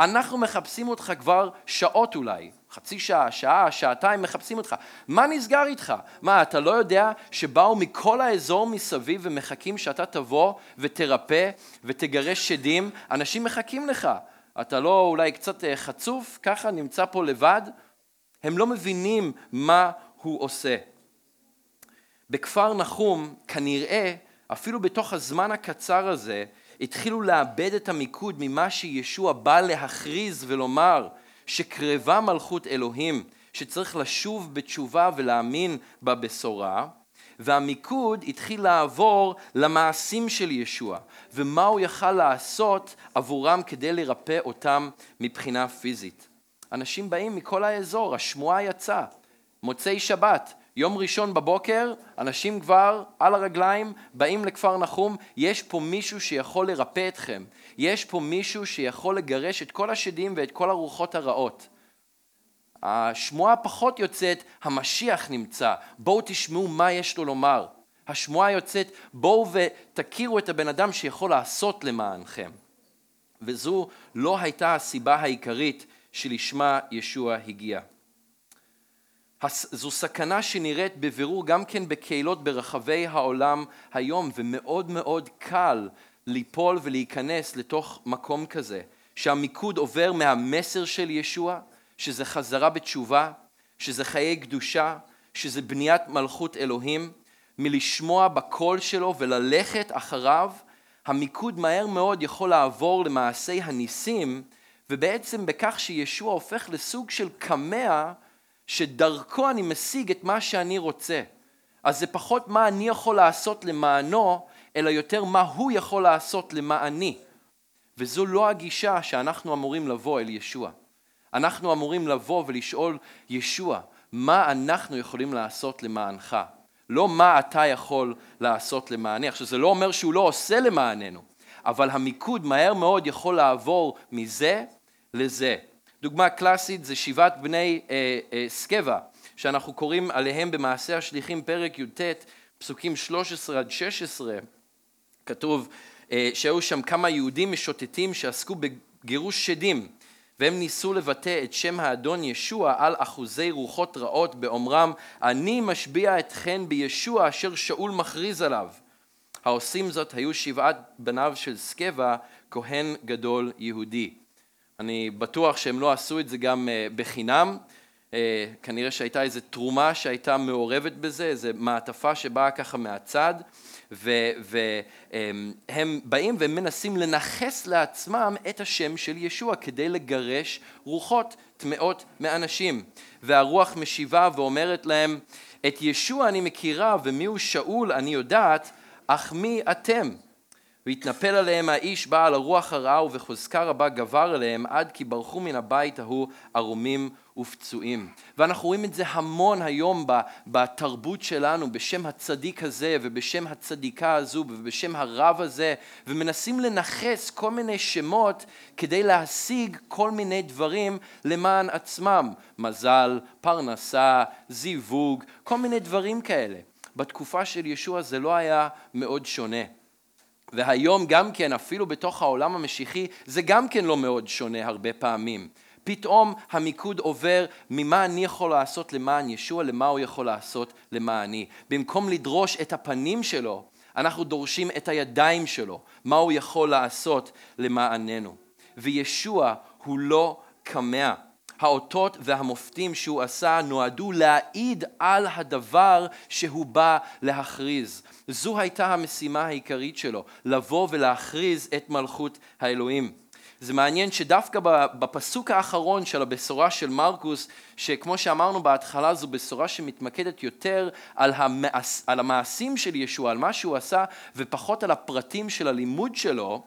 אנחנו מחפשים אותך כבר שעות אולי, חצי שעה, שעה, שעתיים מחפשים אותך. מה נסגר איתך? מה, אתה לא יודע שבאו מכל האזור מסביב ומחכים שאתה תבוא ותרפא ותגרש שדים? אנשים מחכים לך. אתה לא אולי קצת אה, חצוף, ככה נמצא פה לבד? הם לא מבינים מה הוא עושה. בכפר נחום, כנראה, אפילו בתוך הזמן הקצר הזה, התחילו לאבד את המיקוד ממה שישוע בא להכריז ולומר שקרבה מלכות אלוהים, שצריך לשוב בתשובה ולהאמין בבשורה, והמיקוד התחיל לעבור למעשים של ישוע, ומה הוא יכל לעשות עבורם כדי לרפא אותם מבחינה פיזית. אנשים באים מכל האזור, השמועה יצאה, מוצאי שבת, יום ראשון בבוקר, אנשים כבר על הרגליים, באים לכפר נחום, יש פה מישהו שיכול לרפא אתכם, יש פה מישהו שיכול לגרש את כל השדים ואת כל הרוחות הרעות. השמועה פחות יוצאת, המשיח נמצא, בואו תשמעו מה יש לו לומר. השמועה יוצאת, בואו ותכירו את הבן אדם שיכול לעשות למענכם. וזו לא הייתה הסיבה העיקרית שלשמה ישוע הגיע. זו סכנה שנראית בבירור גם כן בקהילות ברחבי העולם היום, ומאוד מאוד קל ליפול ולהיכנס לתוך מקום כזה, שהמיקוד עובר מהמסר של ישוע, שזה חזרה בתשובה, שזה חיי קדושה, שזה בניית מלכות אלוהים, מלשמוע בקול שלו וללכת אחריו, המיקוד מהר מאוד יכול לעבור למעשי הניסים, ובעצם בכך שישוע הופך לסוג של קמע שדרכו אני משיג את מה שאני רוצה. אז זה פחות מה אני יכול לעשות למענו, אלא יותר מה הוא יכול לעשות למעני. וזו לא הגישה שאנחנו אמורים לבוא אל ישוע. אנחנו אמורים לבוא ולשאול, ישוע, מה אנחנו יכולים לעשות למענך? לא מה אתה יכול לעשות למעני. עכשיו זה לא אומר שהוא לא עושה למעננו, אבל המיקוד מהר מאוד יכול לעבור מזה לזה. דוגמה קלאסית זה שבעת בני אה, אה, סקבה, שאנחנו קוראים עליהם במעשה השליחים פרק י"ט, פסוקים 13 עד 16, כתוב אה, שהיו שם כמה יהודים משוטטים שעסקו בגירוש שדים, והם ניסו לבטא את שם האדון ישוע על אחוזי רוחות רעות באומרם אני משביע אתכן בישוע אשר שאול מכריז עליו. העושים זאת היו שבעת בניו של סקבה, כהן גדול יהודי. אני בטוח שהם לא עשו את זה גם אה, בחינם, אה, כנראה שהייתה איזו תרומה שהייתה מעורבת בזה, איזו מעטפה שבאה ככה מהצד, והם באים ומנסים לנכס לעצמם את השם של ישוע כדי לגרש רוחות טמאות מאנשים. והרוח משיבה ואומרת להם, את ישוע אני מכירה ומיהו שאול אני יודעת, אך מי אתם? והתנפל עליהם האיש בעל הרוח הרעה ובחוזקה רבה גבר עליהם עד כי ברחו מן הבית ההוא ערומים ופצועים. ואנחנו רואים את זה המון היום בתרבות שלנו בשם הצדיק הזה ובשם הצדיקה הזו ובשם הרב הזה ומנסים לנכס כל מיני שמות כדי להשיג כל מיני דברים למען עצמם מזל, פרנסה, זיווג, כל מיני דברים כאלה. בתקופה של ישוע זה לא היה מאוד שונה. והיום גם כן, אפילו בתוך העולם המשיחי, זה גם כן לא מאוד שונה הרבה פעמים. פתאום המיקוד עובר ממה אני יכול לעשות למען ישוע, למה הוא יכול לעשות למעני. במקום לדרוש את הפנים שלו, אנחנו דורשים את הידיים שלו, מה הוא יכול לעשות למעננו. וישוע הוא לא קמע. האותות והמופתים שהוא עשה נועדו להעיד על הדבר שהוא בא להכריז. זו הייתה המשימה העיקרית שלו, לבוא ולהכריז את מלכות האלוהים. זה מעניין שדווקא בפסוק האחרון של הבשורה של מרקוס, שכמו שאמרנו בהתחלה זו בשורה שמתמקדת יותר על, המעש, על המעשים של ישוע, על מה שהוא עשה, ופחות על הפרטים של הלימוד שלו,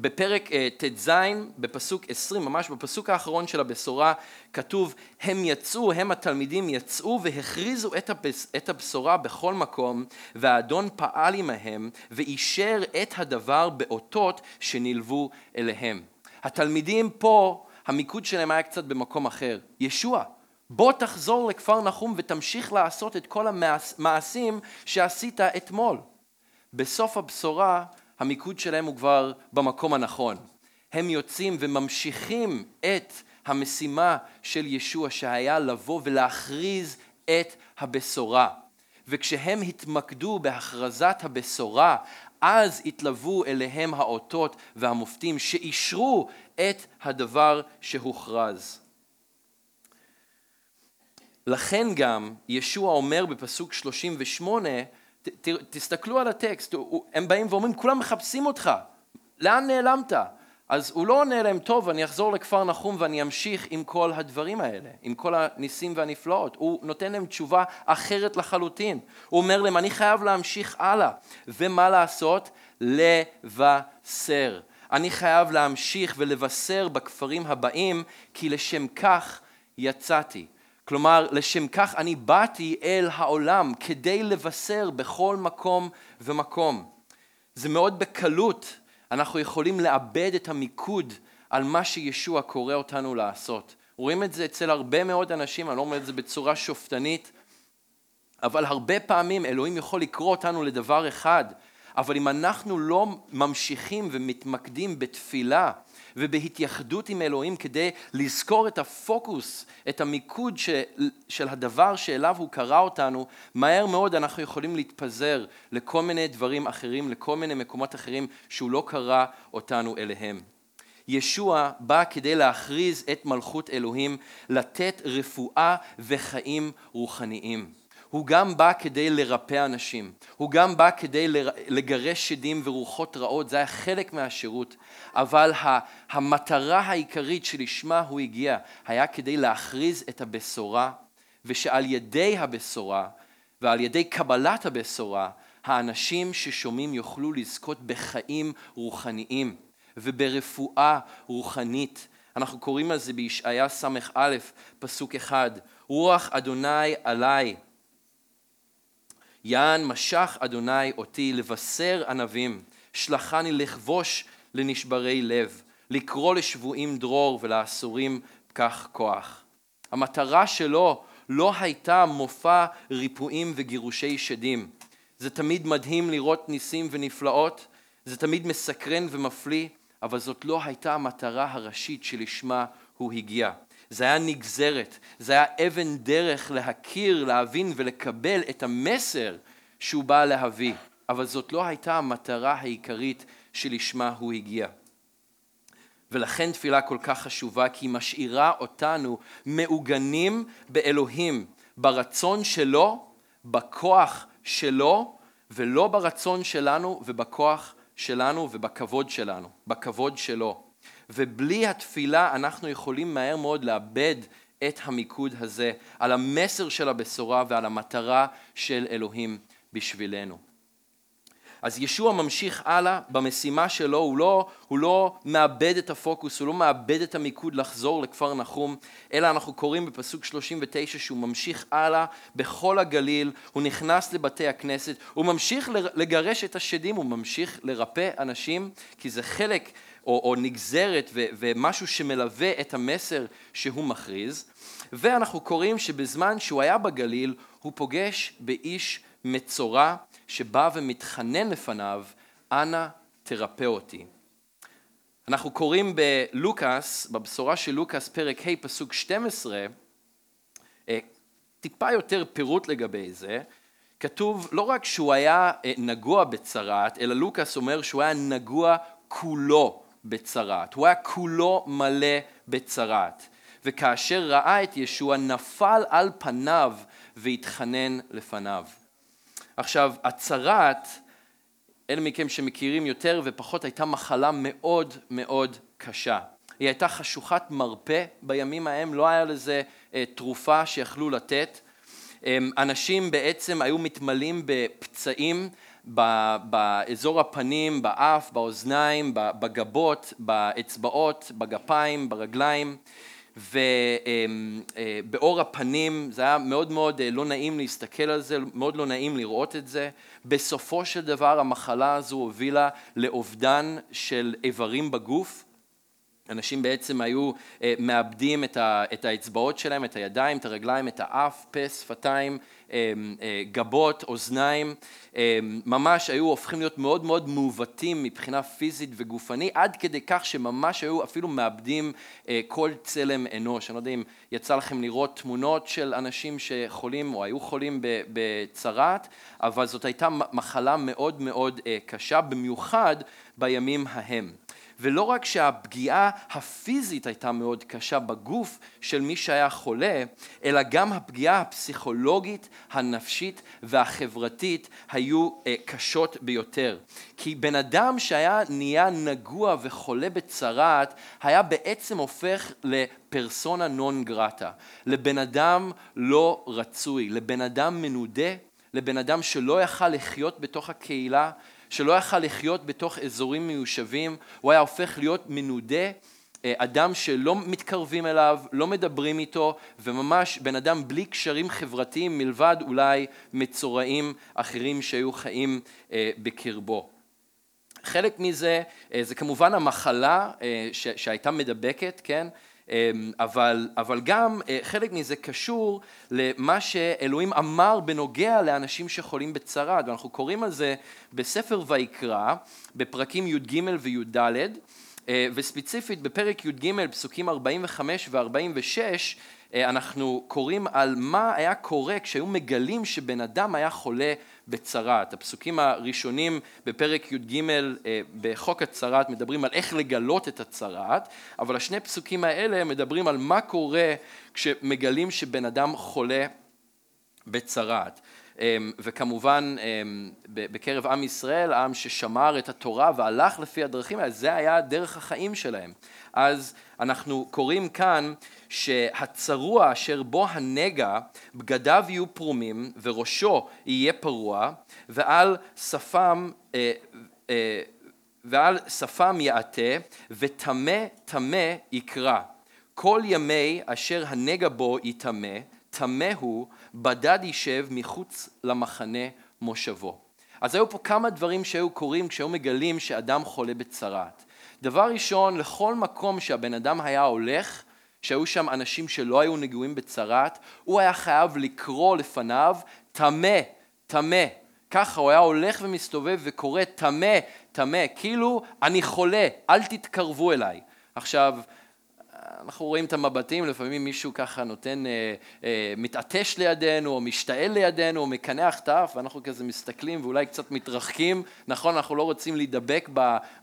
בפרק אה, ט"ז, בפסוק 20, ממש בפסוק האחרון של הבשורה, כתוב, הם יצאו, הם התלמידים יצאו והכריזו את הבשורה בכל מקום, והאדון פעל עמהם ואישר את הדבר באותות שנלוו אליהם. התלמידים פה, המיקוד שלהם היה קצת במקום אחר. ישוע, בוא תחזור לכפר נחום ותמשיך לעשות את כל המעשים שעשית אתמול. בסוף הבשורה המיקוד שלהם הוא כבר במקום הנכון. הם יוצאים וממשיכים את המשימה של ישוע שהיה לבוא ולהכריז את הבשורה. וכשהם התמקדו בהכרזת הבשורה, אז התלוו אליהם האותות והמופתים שאישרו את הדבר שהוכרז. לכן גם ישוע אומר בפסוק 38 ת, תסתכלו על הטקסט, הם באים ואומרים, כולם מחפשים אותך, לאן נעלמת? אז הוא לא עונה להם, טוב, אני אחזור לכפר נחום ואני אמשיך עם כל הדברים האלה, עם כל הניסים והנפלאות. הוא נותן להם תשובה אחרת לחלוטין. הוא אומר להם, אני חייב להמשיך הלאה. ומה לעשות? לבשר. אני חייב להמשיך ולבשר בכפרים הבאים, כי לשם כך יצאתי. כלומר, לשם כך אני באתי אל העולם כדי לבשר בכל מקום ומקום. זה מאוד בקלות, אנחנו יכולים לאבד את המיקוד על מה שישוע קורא אותנו לעשות. רואים את זה אצל הרבה מאוד אנשים, אני לא אומר את זה בצורה שופטנית, אבל הרבה פעמים אלוהים יכול לקרוא אותנו לדבר אחד, אבל אם אנחנו לא ממשיכים ומתמקדים בתפילה, ובהתייחדות עם אלוהים כדי לזכור את הפוקוס, את המיקוד של, של הדבר שאליו הוא קרא אותנו, מהר מאוד אנחנו יכולים להתפזר לכל מיני דברים אחרים, לכל מיני מקומות אחרים שהוא לא קרא אותנו אליהם. ישוע בא כדי להכריז את מלכות אלוהים, לתת רפואה וחיים רוחניים. הוא גם בא כדי לרפא אנשים, הוא גם בא כדי לגרש שדים ורוחות רעות, זה היה חלק מהשירות, אבל המטרה העיקרית שלשמה הוא הגיע היה כדי להכריז את הבשורה, ושעל ידי הבשורה ועל ידי קבלת הבשורה, האנשים ששומעים יוכלו לזכות בחיים רוחניים וברפואה רוחנית. אנחנו קוראים על זה בישעיה ס"א, פסוק אחד, רוח אדוני עליי יען משך אדוני אותי לבשר ענבים, שלחני לכבוש לנשברי לב, לקרוא לשבויים דרור ולאסורים פקח כוח. המטרה שלו לא הייתה מופע ריפואים וגירושי שדים. זה תמיד מדהים לראות ניסים ונפלאות, זה תמיד מסקרן ומפליא, אבל זאת לא הייתה המטרה הראשית שלשמה הוא הגיע. זה היה נגזרת, זה היה אבן דרך להכיר, להבין ולקבל את המסר שהוא בא להביא, אבל זאת לא הייתה המטרה העיקרית שלשמה הוא הגיע. ולכן תפילה כל כך חשובה, כי היא משאירה אותנו מעוגנים באלוהים, ברצון שלו, בכוח שלו, ולא ברצון שלנו ובכוח שלנו ובכבוד שלנו, בכבוד שלו. ובלי התפילה אנחנו יכולים מהר מאוד לאבד את המיקוד הזה על המסר של הבשורה ועל המטרה של אלוהים בשבילנו. אז ישוע ממשיך הלאה במשימה שלו, הוא לא, הוא לא מאבד את הפוקוס, הוא לא מאבד את המיקוד לחזור לכפר נחום, אלא אנחנו קוראים בפסוק 39 שהוא ממשיך הלאה בכל הגליל, הוא נכנס לבתי הכנסת, הוא ממשיך לגרש את השדים, הוא ממשיך לרפא אנשים, כי זה חלק או, או נגזרת ו, ומשהו שמלווה את המסר שהוא מכריז. ואנחנו קוראים שבזמן שהוא היה בגליל, הוא פוגש באיש מצורע שבא ומתחנן לפניו, אנא תרפא אותי. אנחנו קוראים בלוקאס, בבשורה של לוקאס, פרק ה', פסוק 12, אה, טיפה יותר פירוט לגבי זה. כתוב לא רק שהוא היה אה, נגוע בצרעת, אלא לוקאס אומר שהוא היה נגוע כולו בצרעת. הוא היה כולו מלא בצרעת. וכאשר ראה את ישוע נפל על פניו והתחנן לפניו. עכשיו, הצרעת, אלה מכם שמכירים יותר ופחות, הייתה מחלה מאוד מאוד קשה. היא הייתה חשוכת מרפא בימים ההם, לא היה לזה אה, תרופה שיכלו לתת. אה, אנשים בעצם היו מתמלאים בפצעים באזור הפנים, באף, באוזניים, בגבות, באצבעות, בגפיים, ברגליים. ובאור הפנים זה היה מאוד מאוד אה, לא נעים להסתכל על זה, מאוד לא נעים לראות את זה. בסופו של דבר המחלה הזו הובילה לאובדן של איברים בגוף. אנשים בעצם היו אה, מאבדים את האצבעות שלהם, את הידיים, את הרגליים, את האף, פה, שפתיים, אמ, אה, גבות, אוזניים, אמ, ממש היו הופכים להיות מאוד מאוד מעוותים מבחינה פיזית וגופני, עד כדי כך שממש היו אפילו מאבדים אה, כל צלם אנוש. אני לא יודע אם יצא לכם לראות תמונות של אנשים שחולים או היו חולים בצרעת, אבל זאת הייתה מחלה מאוד מאוד אה, קשה, במיוחד בימים ההם. ולא רק שהפגיעה הפיזית הייתה מאוד קשה בגוף של מי שהיה חולה, אלא גם הפגיעה הפסיכולוגית, הנפשית והחברתית היו אה, קשות ביותר. כי בן אדם שהיה נהיה נגוע וחולה בצרעת, היה בעצם הופך לפרסונה נון גרטה, לבן אדם לא רצוי, לבן אדם מנודה, לבן אדם שלא יכל לחיות בתוך הקהילה, שלא יכל לחיות בתוך אזורים מיושבים, הוא היה הופך להיות מנודה, אה, אדם שלא מתקרבים אליו, לא מדברים איתו, וממש בן אדם בלי קשרים חברתיים מלבד אולי מצורעים אחרים שהיו חיים אה, בקרבו. חלק מזה אה, זה כמובן המחלה שהייתה מדבקת, כן? אמ, אבל, אבל גם אה, חלק מזה קשור למה שאלוהים אמר בנוגע לאנשים שחולים בצרה, ואנחנו קוראים על זה בספר ויקרא, בפרקים י"ג וי"ד, אה, וספציפית בפרק י"ג, פסוקים 45 ו-46, אה, אנחנו קוראים על מה היה קורה כשהיו מגלים שבן אדם היה חולה בצרת. הפסוקים הראשונים בפרק י"ג אה, בחוק הצרת מדברים על איך לגלות את הצרת, אבל השני פסוקים האלה מדברים על מה קורה כשמגלים שבן אדם חולה בצרת. אמ, וכמובן אמ, בקרב עם ישראל, עם ששמר את התורה והלך לפי הדרכים האלה, זה היה דרך החיים שלהם. אז אנחנו קוראים כאן שהצרוע אשר בו הנגע, בגדיו יהיו פרומים וראשו יהיה פרוע, ועל שפם, אה, אה, ועל שפם יעטה, וטמא טמא יקרא. כל ימי אשר הנגע בו יטמא, טמא הוא, בדד יישב מחוץ למחנה מושבו. אז היו פה כמה דברים שהיו קורים כשהיו מגלים שאדם חולה בצרת. דבר ראשון, לכל מקום שהבן אדם היה הולך, שהיו שם אנשים שלא היו נגועים בצרת, הוא היה חייב לקרוא לפניו, טמא, טמא. ככה הוא היה הולך ומסתובב וקורא טמא, טמא, כאילו אני חולה, אל תתקרבו אליי. עכשיו, אנחנו רואים את המבטים, לפעמים מישהו ככה נותן, אה, אה, מתעטש לידינו, או משתעל לידינו, או מקנח את האף, ואנחנו כזה מסתכלים ואולי קצת מתרחקים. נכון, אנחנו לא רוצים להידבק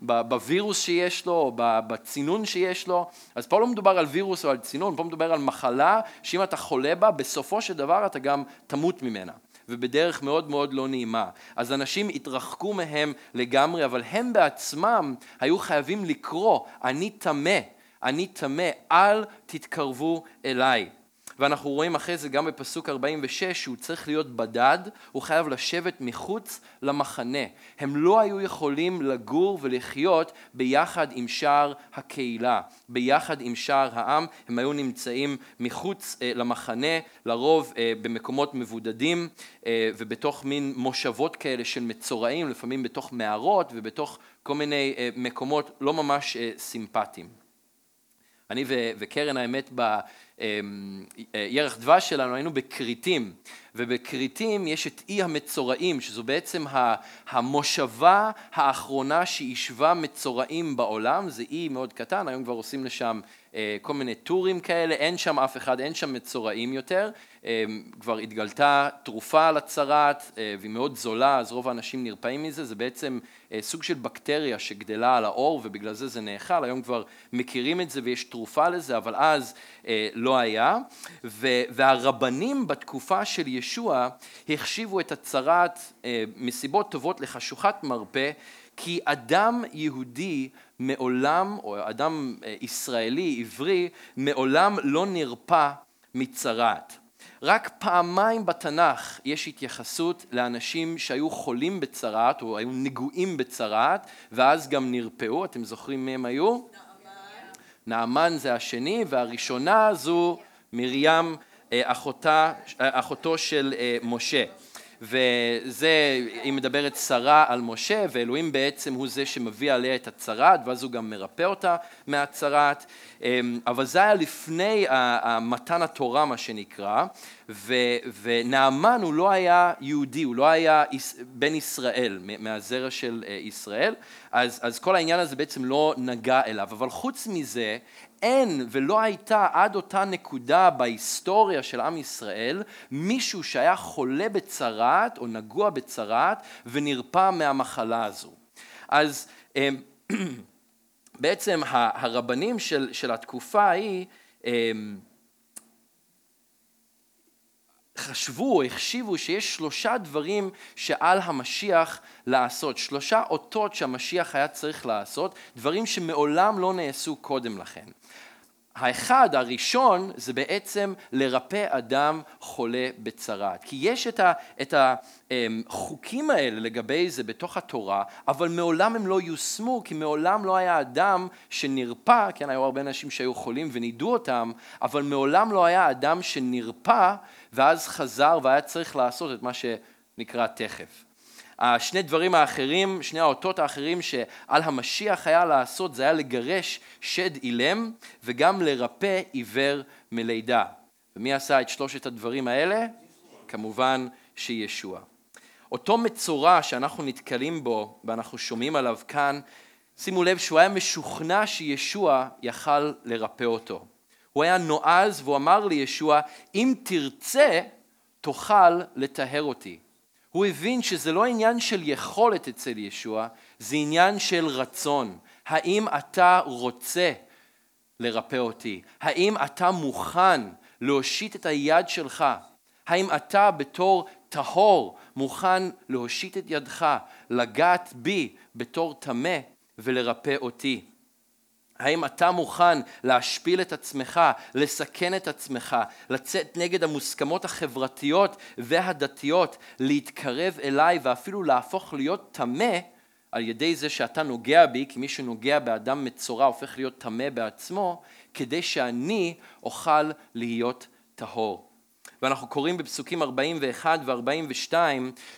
בווירוס שיש לו, או בצינון שיש לו. אז פה לא מדובר על וירוס או על צינון, פה מדובר על מחלה, שאם אתה חולה בה, בסופו של דבר אתה גם תמות ממנה. ובדרך מאוד מאוד לא נעימה. אז אנשים התרחקו מהם לגמרי, אבל הם בעצמם היו חייבים לקרוא, אני טמא. אני טמא, אל תתקרבו אליי. ואנחנו רואים אחרי זה גם בפסוק 46 שהוא צריך להיות בדד, הוא חייב לשבת מחוץ למחנה. הם לא היו יכולים לגור ולחיות ביחד עם שאר הקהילה, ביחד עם שאר העם, הם היו נמצאים מחוץ אה, למחנה, לרוב אה, במקומות מבודדים אה, ובתוך מין מושבות כאלה של מצורעים, לפעמים בתוך מערות ובתוך כל מיני אה, מקומות לא ממש אה, סימפטיים. אני וקרן האמת בירח אמ, דבש שלנו היינו בכריתים ובכריתים יש את אי המצורעים שזו בעצם המושבה האחרונה שיישבה מצורעים בעולם זה אי מאוד קטן היום כבר עושים לשם אה, כל מיני טורים כאלה אין שם אף אחד אין שם מצורעים יותר. אמ, כבר התגלתה תרופה לצרעת אה, והיא מאוד זולה אז רוב האנשים נרפאים מזה. זה בעצם אה, סוג של בקטריה שגדלה על האור ובגלל זה זה נאכל. היום כבר מכירים את זה ויש תרופה לזה אבל אז אה, לא היה. והרבנים בתקופה של ישוע החשיבו את הצרעת מסיבות טובות לחשוכת מרפא כי אדם יהודי מעולם, או אדם ישראלי, עברי, מעולם לא נרפא מצרעת. רק פעמיים בתנ"ך יש התייחסות לאנשים שהיו חולים בצרעת או היו נגועים בצרעת ואז גם נרפאו, אתם זוכרים מי הם היו? נעמן. זה השני והראשונה זו מרים אה, אחותה, אה, אחותו של אה, משה. וזה, היא מדברת שרה על משה, ואלוהים בעצם הוא זה שמביא עליה את הצרת, ואז הוא גם מרפא אותה מהצרת, אמ, אבל זה היה לפני מתן התורה מה שנקרא, ו, ונעמן הוא לא היה יהודי, הוא לא היה בן ישראל, מהזרע של אה, ישראל, אז, אז כל העניין הזה בעצם לא נגע אליו, אבל חוץ מזה אין ולא הייתה עד אותה נקודה בהיסטוריה של עם ישראל מישהו שהיה חולה בצרעת או נגוע בצרעת ונרפא מהמחלה הזו. אז אמ, בעצם הרבנים של, של התקופה ההיא אמ, חשבו או החשיבו שיש שלושה דברים שעל המשיח לעשות, שלושה אותות שהמשיח היה צריך לעשות, דברים שמעולם לא נעשו קודם לכן. האחד, הראשון, זה בעצם לרפא אדם חולה בצרעת. כי יש את, ה, את החוקים האלה לגבי זה בתוך התורה, אבל מעולם הם לא יושמו, כי מעולם לא היה אדם שנרפא, כן, היו הרבה אנשים שהיו חולים ונידו אותם, אבל מעולם לא היה אדם שנרפא ואז חזר והיה צריך לעשות את מה שנקרא תכף. השני דברים האחרים, שני האותות האחרים שעל המשיח היה לעשות זה היה לגרש שד אילם וגם לרפא עיוור מלידה. ומי עשה את שלושת הדברים האלה? כמובן שישוע. אותו מצורע שאנחנו נתקלים בו ואנחנו שומעים עליו כאן, שימו לב שהוא היה משוכנע שישוע יכל לרפא אותו. הוא היה נועז והוא אמר לישוע, אם תרצה תוכל לטהר אותי. הוא הבין שזה לא עניין של יכולת אצל ישוע, זה עניין של רצון. האם אתה רוצה לרפא אותי? האם אתה מוכן להושיט את היד שלך? האם אתה בתור טהור מוכן להושיט את ידך, לגעת בי בתור טמא ולרפא אותי? האם אתה מוכן להשפיל את עצמך, לסכן את עצמך, לצאת נגד המוסכמות החברתיות והדתיות, להתקרב אליי ואפילו להפוך להיות טמא על ידי זה שאתה נוגע בי, כי מי שנוגע באדם מצורע הופך להיות טמא בעצמו, כדי שאני אוכל להיות טהור. ואנחנו קוראים בפסוקים 41 ו-42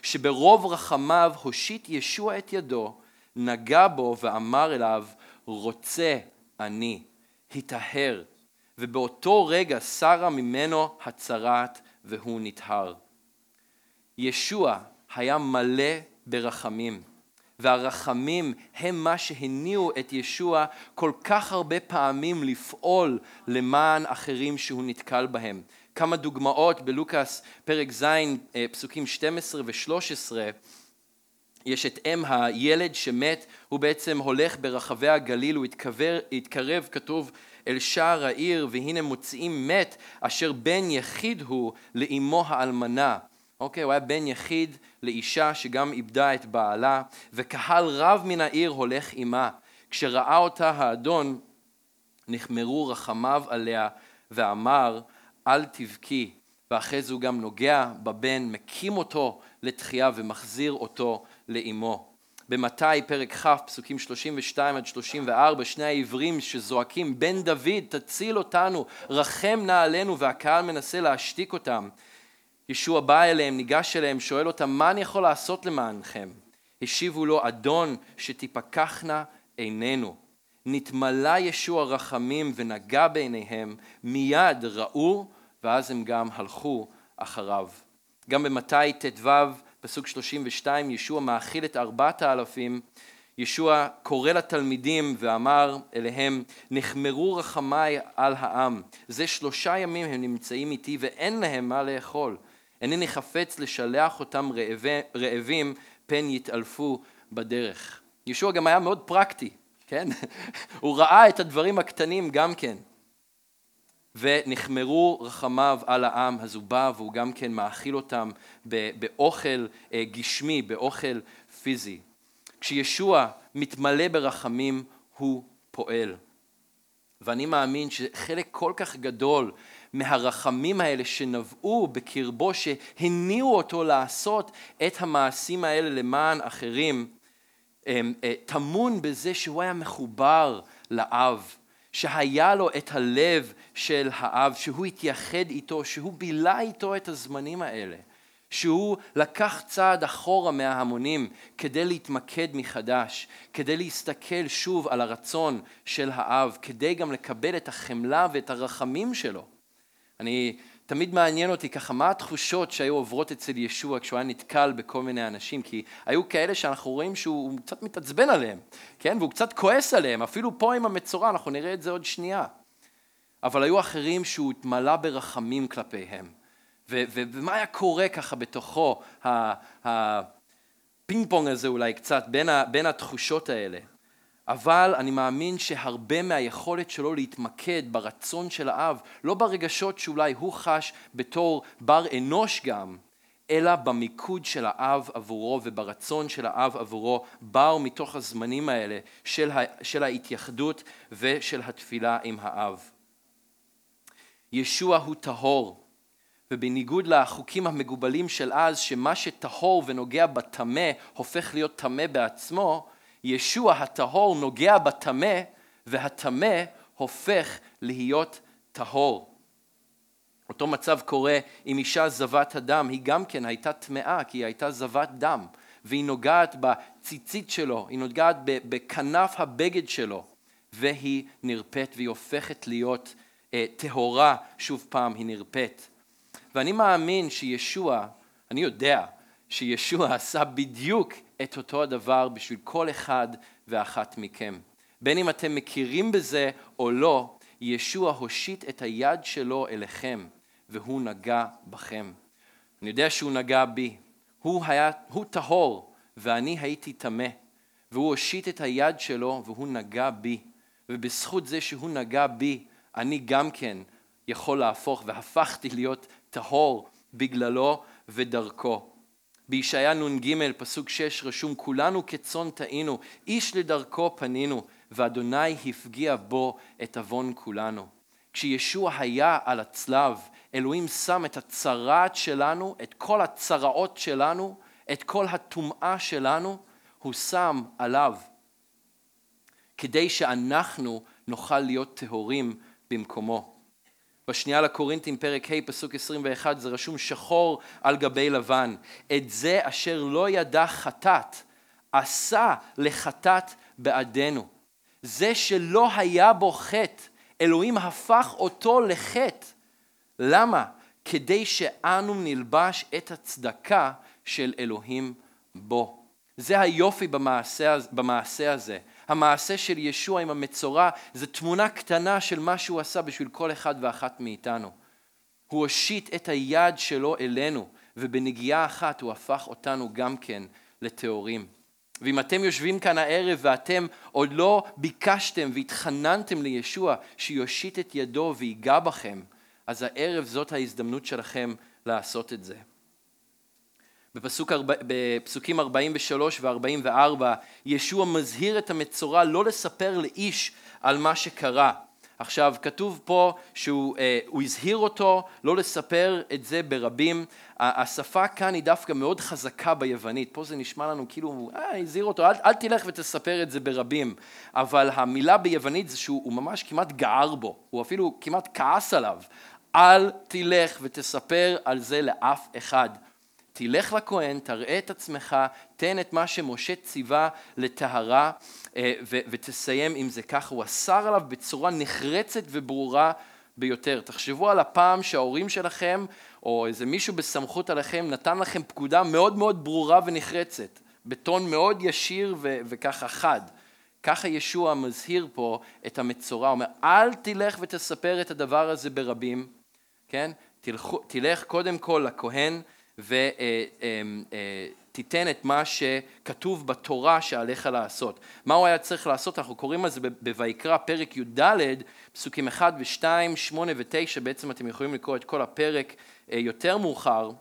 שברוב רחמיו הושיט ישוע את ידו, נגע בו ואמר אליו רוצה אני, היטהר, ובאותו רגע שרה ממנו הצרת והוא נטהר. ישוע היה מלא ברחמים, והרחמים הם מה שהניעו את ישוע כל כך הרבה פעמים לפעול למען אחרים שהוא נתקל בהם. כמה דוגמאות בלוקאס פרק ז' אה, פסוקים 12 ו-13 יש את אם הילד שמת, הוא בעצם הולך ברחבי הגליל, הוא התקרב, התקרב כתוב, אל שער העיר, והנה מוציאים מת, אשר בן יחיד הוא לאמו האלמנה. אוקיי, הוא היה בן יחיד לאישה שגם איבדה את בעלה, וקהל רב מן העיר הולך עמה. כשראה אותה האדון, נחמרו רחמיו עליה, ואמר, אל תבכי. ואחרי זה הוא גם נוגע בבן, מקים אותו לתחייה ומחזיר אותו לאימו. במתי פרק כ' פסוקים 32 עד 34 שני העברים שזועקים בן דוד תציל אותנו רחם נא עלינו והקהל מנסה להשתיק אותם. ישוע בא אליהם ניגש אליהם שואל אותם מה אני יכול לעשות למענכם? השיבו לו אדון שתפקחנה עינינו. נתמלא ישוע רחמים ונגע בעיניהם מיד ראו ואז הם גם הלכו אחריו. גם במתי ט"ו פסוק 32, ישוע מאכיל את ארבעת האלפים, ישוע קורא לתלמידים ואמר אליהם, נחמרו רחמיי על העם, זה שלושה ימים הם נמצאים איתי ואין להם מה לאכול. אינני חפץ לשלח אותם רעבי, רעבים, פן יתעלפו בדרך. ישוע גם היה מאוד פרקטי, כן? הוא ראה את הדברים הקטנים גם כן. ונחמרו רחמיו על העם, אז הוא בא והוא גם כן מאכיל אותם באוכל אה, גשמי, באוכל פיזי. כשישוע מתמלא ברחמים הוא פועל. ואני מאמין שחלק כל כך גדול מהרחמים האלה שנבעו בקרבו, שהניעו אותו לעשות את המעשים האלה למען אחרים, אה, טמון בזה שהוא היה מחובר לאב. שהיה לו את הלב של האב, שהוא התייחד איתו, שהוא בילה איתו את הזמנים האלה, שהוא לקח צעד אחורה מההמונים כדי להתמקד מחדש, כדי להסתכל שוב על הרצון של האב, כדי גם לקבל את החמלה ואת הרחמים שלו. אני תמיד מעניין אותי ככה מה התחושות שהיו עוברות אצל ישוע כשהוא היה נתקל בכל מיני אנשים, כי היו כאלה שאנחנו רואים שהוא קצת מתעצבן עליהם, כן? והוא קצת כועס עליהם, אפילו פה עם המצורע, אנחנו נראה את זה עוד שנייה. אבל היו אחרים שהוא התמלא ברחמים כלפיהם. ו- ו- ומה היה קורה ככה בתוכו, הפינג פונג הזה אולי קצת, בין, ה- בין התחושות האלה. אבל אני מאמין שהרבה מהיכולת שלו להתמקד ברצון של האב, לא ברגשות שאולי הוא חש בתור בר אנוש גם, אלא במיקוד של האב עבורו וברצון של האב עבורו, באו מתוך הזמנים האלה של, ה, של ההתייחדות ושל התפילה עם האב. ישוע הוא טהור, ובניגוד לחוקים המגובלים של אז, שמה שטהור ונוגע בטמא הופך להיות טמא בעצמו, ישוע הטהור נוגע בטמא, והטמא הופך להיות טהור. אותו מצב קורה עם אישה זבת הדם, היא גם כן הייתה טמאה כי היא הייתה זבת דם, והיא נוגעת בציצית שלו, היא נוגעת בכנף הבגד שלו, והיא נרפאת והיא הופכת להיות אה, טהורה, שוב פעם היא נרפאת. ואני מאמין שישוע, אני יודע שישוע עשה בדיוק את אותו הדבר בשביל כל אחד ואחת מכם. בין אם אתם מכירים בזה או לא, ישוע הושיט את היד שלו אליכם, והוא נגע בכם. אני יודע שהוא נגע בי. הוא היה, הוא טהור, ואני הייתי טמא. והוא הושיט את היד שלו, והוא נגע בי. ובזכות זה שהוא נגע בי, אני גם כן יכול להפוך, והפכתי להיות טהור בגללו ודרכו. בישעיה נ"ג פסוק 6 רשום כולנו כצאן טעינו איש לדרכו פנינו ואדוני הפגיע בו את עוון כולנו. כשישוע היה על הצלב אלוהים שם את הצרעת שלנו, את כל הצרעות שלנו, את כל הטומאה שלנו, הוא שם עליו כדי שאנחנו נוכל להיות טהורים במקומו. בשנייה לקורינתים פרק ה' פסוק 21 זה רשום שחור על גבי לבן. את זה אשר לא ידע חטאת עשה לחטאת בעדנו. זה שלא היה בו חטא, אלוהים הפך אותו לחטא. למה? כדי שאנו נלבש את הצדקה של אלוהים בו. זה היופי במעשה, במעשה הזה. המעשה של ישוע עם המצורע זה תמונה קטנה של מה שהוא עשה בשביל כל אחד ואחת מאיתנו. הוא הושיט את היד שלו אלינו, ובנגיעה אחת הוא הפך אותנו גם כן לטהורים. ואם אתם יושבים כאן הערב ואתם עוד לא ביקשתם והתחננתם לישוע שיושיט את ידו ויגע בכם, אז הערב זאת ההזדמנות שלכם לעשות את זה. בפסוק, בפסוקים 43 ו-44 ישוע מזהיר את המצורע לא לספר לאיש על מה שקרה. עכשיו, כתוב פה שהוא אה, הזהיר אותו לא לספר את זה ברבים. השפה כאן היא דווקא מאוד חזקה ביוונית. פה זה נשמע לנו כאילו, אה, הזהיר אותו, אל, אל תלך ותספר את זה ברבים. אבל המילה ביוונית זה שהוא ממש כמעט גער בו, הוא אפילו כמעט כעס עליו. אל תלך ותספר על זה לאף אחד. תלך לכהן, תראה את עצמך, תן את מה שמשה ציווה לטהרה אה, ותסיים עם זה ככה. הוא אסר עליו בצורה נחרצת וברורה ביותר. תחשבו על הפעם שההורים שלכם או איזה מישהו בסמכות עליכם נתן לכם פקודה מאוד מאוד ברורה ונחרצת, בטון מאוד ישיר ו- וככה חד. ככה ישוע מזהיר פה את המצורע, הוא אומר אל תלך ותספר את הדבר הזה ברבים, כן? תלך, תלך קודם כל לכהן ותיתן את מה שכתוב בתורה שעליך לעשות. מה הוא היה צריך לעשות? אנחנו קוראים על זה בויקרא פרק י"ד, פסוקים 1 ו-2, 8 ו-9, בעצם אתם יכולים לקרוא את כל הפרק אה, יותר מאוחר,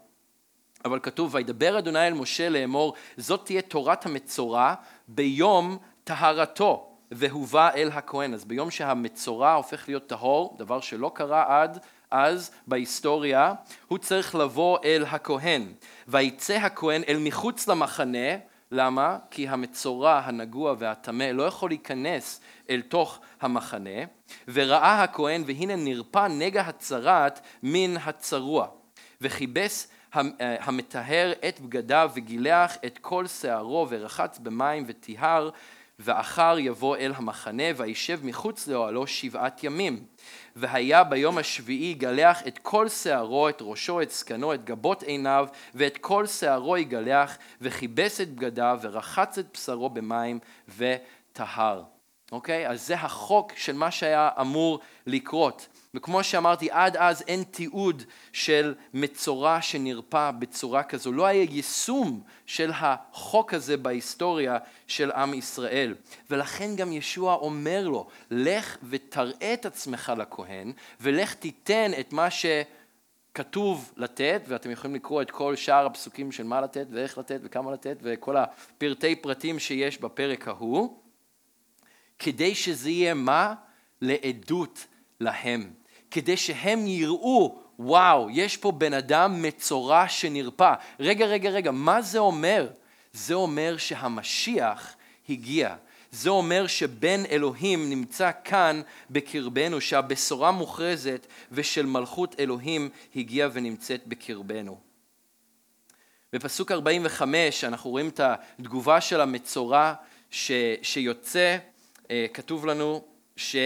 אבל כתוב וידבר אדוני אל משה לאמור זאת תהיה תורת המצורע ביום טהרתו והובא אל הכהן. אז ביום שהמצורע הופך להיות טהור, דבר שלא קרה עד אז בהיסטוריה, הוא צריך לבוא אל הכהן. ויצא הכהן אל מחוץ למחנה, למה? כי המצורע, הנגוע והטמא לא יכול להיכנס אל תוך המחנה, וראה הכהן והנה נרפא נגע הצרת מן הצרוע, וכיבס אה, המטהר את בגדיו וגילח את כל שערו ורחץ במים וטיהר ואחר יבוא אל המחנה וישב מחוץ לאוהלו שבעת ימים. והיה ביום השביעי יגלח את כל שערו, את ראשו, את זקנו, את גבות עיניו, ואת כל שערו יגלח, וכיבס את בגדיו, ורחץ את בשרו במים, וטהר. אוקיי? אז זה החוק של מה שהיה אמור לקרות. וכמו שאמרתי, עד אז אין תיעוד של מצורע שנרפא בצורה כזו. לא היה יישום של החוק הזה בהיסטוריה של עם ישראל. ולכן גם ישוע אומר לו, לך ותראה את עצמך לכהן, ולך תיתן את מה שכתוב לתת, ואתם יכולים לקרוא את כל שאר הפסוקים של מה לתת ואיך לתת וכמה לתת, וכל הפרטי פרטים שיש בפרק ההוא, כדי שזה יהיה מה? לעדות להם. כדי שהם יראו, וואו, יש פה בן אדם מצורע שנרפא. רגע, רגע, רגע, מה זה אומר? זה אומר שהמשיח הגיע. זה אומר שבן אלוהים נמצא כאן בקרבנו, שהבשורה מוכרזת ושל מלכות אלוהים הגיעה ונמצאת בקרבנו. בפסוק 45 אנחנו רואים את התגובה של המצורע ש, שיוצא, אה, כתוב לנו ש...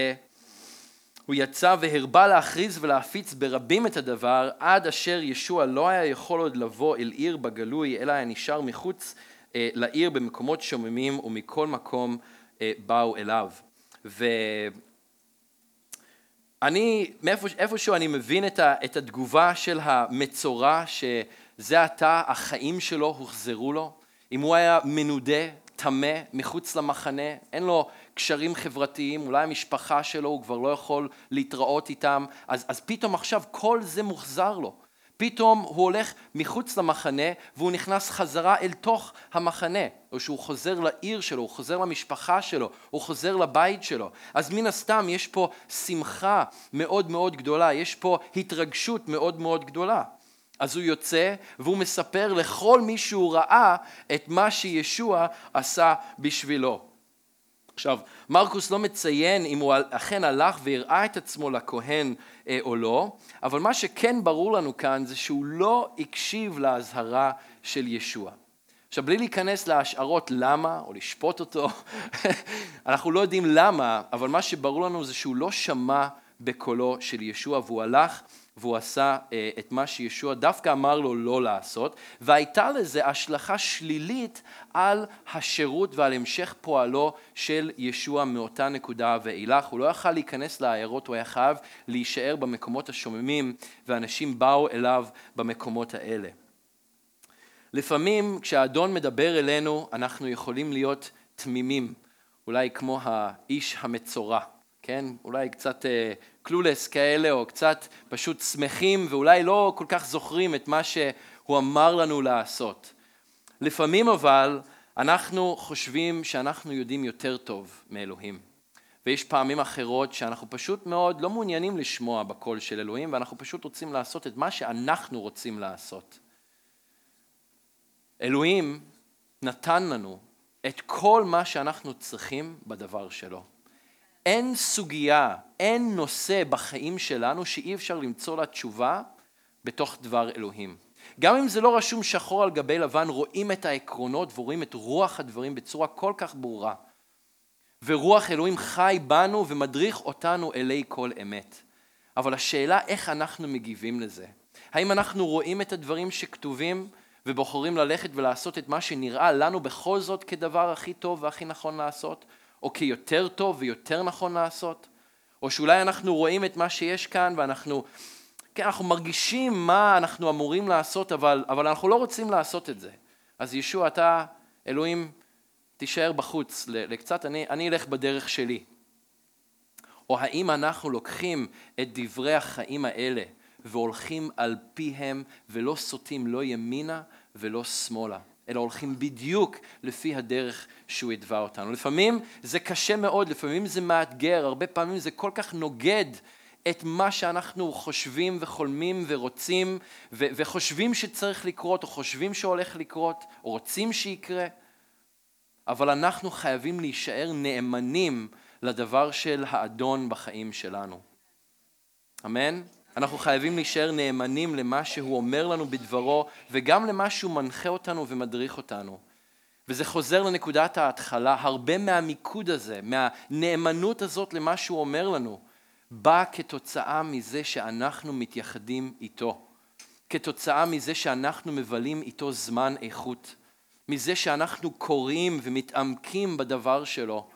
הוא יצא והרבה להכריז ולהפיץ ברבים את הדבר, עד אשר ישוע לא היה יכול עוד לבוא אל עיר בגלוי, אלא היה נשאר מחוץ אה, לעיר במקומות שוממים, ומכל מקום אה, באו אליו. ואני, איפשהו אני מבין את, ה, את התגובה של המצורע, שזה עתה החיים שלו הוחזרו לו. אם הוא היה מנודה, טמא, מחוץ למחנה, אין לו קשרים חברתיים, אולי המשפחה שלו, הוא כבר לא יכול להתראות איתם, אז, אז פתאום עכשיו כל זה מוחזר לו. פתאום הוא הולך מחוץ למחנה והוא נכנס חזרה אל תוך המחנה, או שהוא חוזר לעיר שלו, הוא חוזר למשפחה שלו, הוא חוזר לבית שלו. אז מן הסתם יש פה שמחה מאוד מאוד גדולה, יש פה התרגשות מאוד מאוד גדולה. אז הוא יוצא והוא מספר לכל מי שהוא ראה את מה שישוע עשה בשבילו. עכשיו, מרקוס לא מציין אם הוא אכן הלך והראה את עצמו לכהן אה, או לא, אבל מה שכן ברור לנו כאן זה שהוא לא הקשיב לאזהרה של ישוע. עכשיו, בלי להיכנס להשערות למה, או לשפוט אותו, אנחנו לא יודעים למה, אבל מה שברור לנו זה שהוא לא שמע בקולו של ישוע, והוא הלך והוא עשה אה, את מה שישוע דווקא אמר לו לא לעשות, והייתה לזה השלכה שלילית על השירות ועל המשך פועלו של ישוע מאותה נקודה ואילך. הוא לא יכל להיכנס לעיירות, הוא היה חייב להישאר במקומות השוממים, ואנשים באו אליו במקומות האלה. לפעמים כשהאדון מדבר אלינו, אנחנו יכולים להיות תמימים, אולי כמו האיש המצורע. כן? אולי קצת קלולס כאלה, או קצת פשוט שמחים, ואולי לא כל כך זוכרים את מה שהוא אמר לנו לעשות. לפעמים אבל אנחנו חושבים שאנחנו יודעים יותר טוב מאלוהים. ויש פעמים אחרות שאנחנו פשוט מאוד לא מעוניינים לשמוע בקול של אלוהים, ואנחנו פשוט רוצים לעשות את מה שאנחנו רוצים לעשות. אלוהים נתן לנו את כל מה שאנחנו צריכים בדבר שלו. אין סוגיה, אין נושא בחיים שלנו שאי אפשר למצוא לה תשובה בתוך דבר אלוהים. גם אם זה לא רשום שחור על גבי לבן, רואים את העקרונות ורואים את רוח הדברים בצורה כל כך ברורה. ורוח אלוהים חי בנו ומדריך אותנו אלי כל אמת. אבל השאלה איך אנחנו מגיבים לזה. האם אנחנו רואים את הדברים שכתובים ובוחרים ללכת ולעשות את מה שנראה לנו בכל זאת כדבר הכי טוב והכי נכון לעשות, או כיותר טוב ויותר נכון לעשות, או שאולי אנחנו רואים את מה שיש כאן ואנחנו, כן, אנחנו מרגישים מה אנחנו אמורים לעשות, אבל, אבל אנחנו לא רוצים לעשות את זה. אז ישוע, אתה, אלוהים, תישאר בחוץ לקצת, אני, אני אלך בדרך שלי. או האם אנחנו לוקחים את דברי החיים האלה והולכים על פיהם ולא סוטים לא ימינה ולא שמאלה, אלא הולכים בדיוק לפי הדרך שהוא התווה אותנו. לפעמים זה קשה מאוד, לפעמים זה מאתגר, הרבה פעמים זה כל כך נוגד את מה שאנחנו חושבים וחולמים ורוצים ו- וחושבים שצריך לקרות או חושבים שהולך לקרות או רוצים שיקרה, אבל אנחנו חייבים להישאר נאמנים לדבר של האדון בחיים שלנו. אמן? אנחנו חייבים להישאר נאמנים למה שהוא אומר לנו בדברו וגם למה שהוא מנחה אותנו ומדריך אותנו. וזה חוזר לנקודת ההתחלה, הרבה מהמיקוד הזה, מהנאמנות הזאת למה שהוא אומר לנו, בא כתוצאה מזה שאנחנו מתייחדים איתו, כתוצאה מזה שאנחנו מבלים איתו זמן איכות, מזה שאנחנו קוראים ומתעמקים בדבר שלו,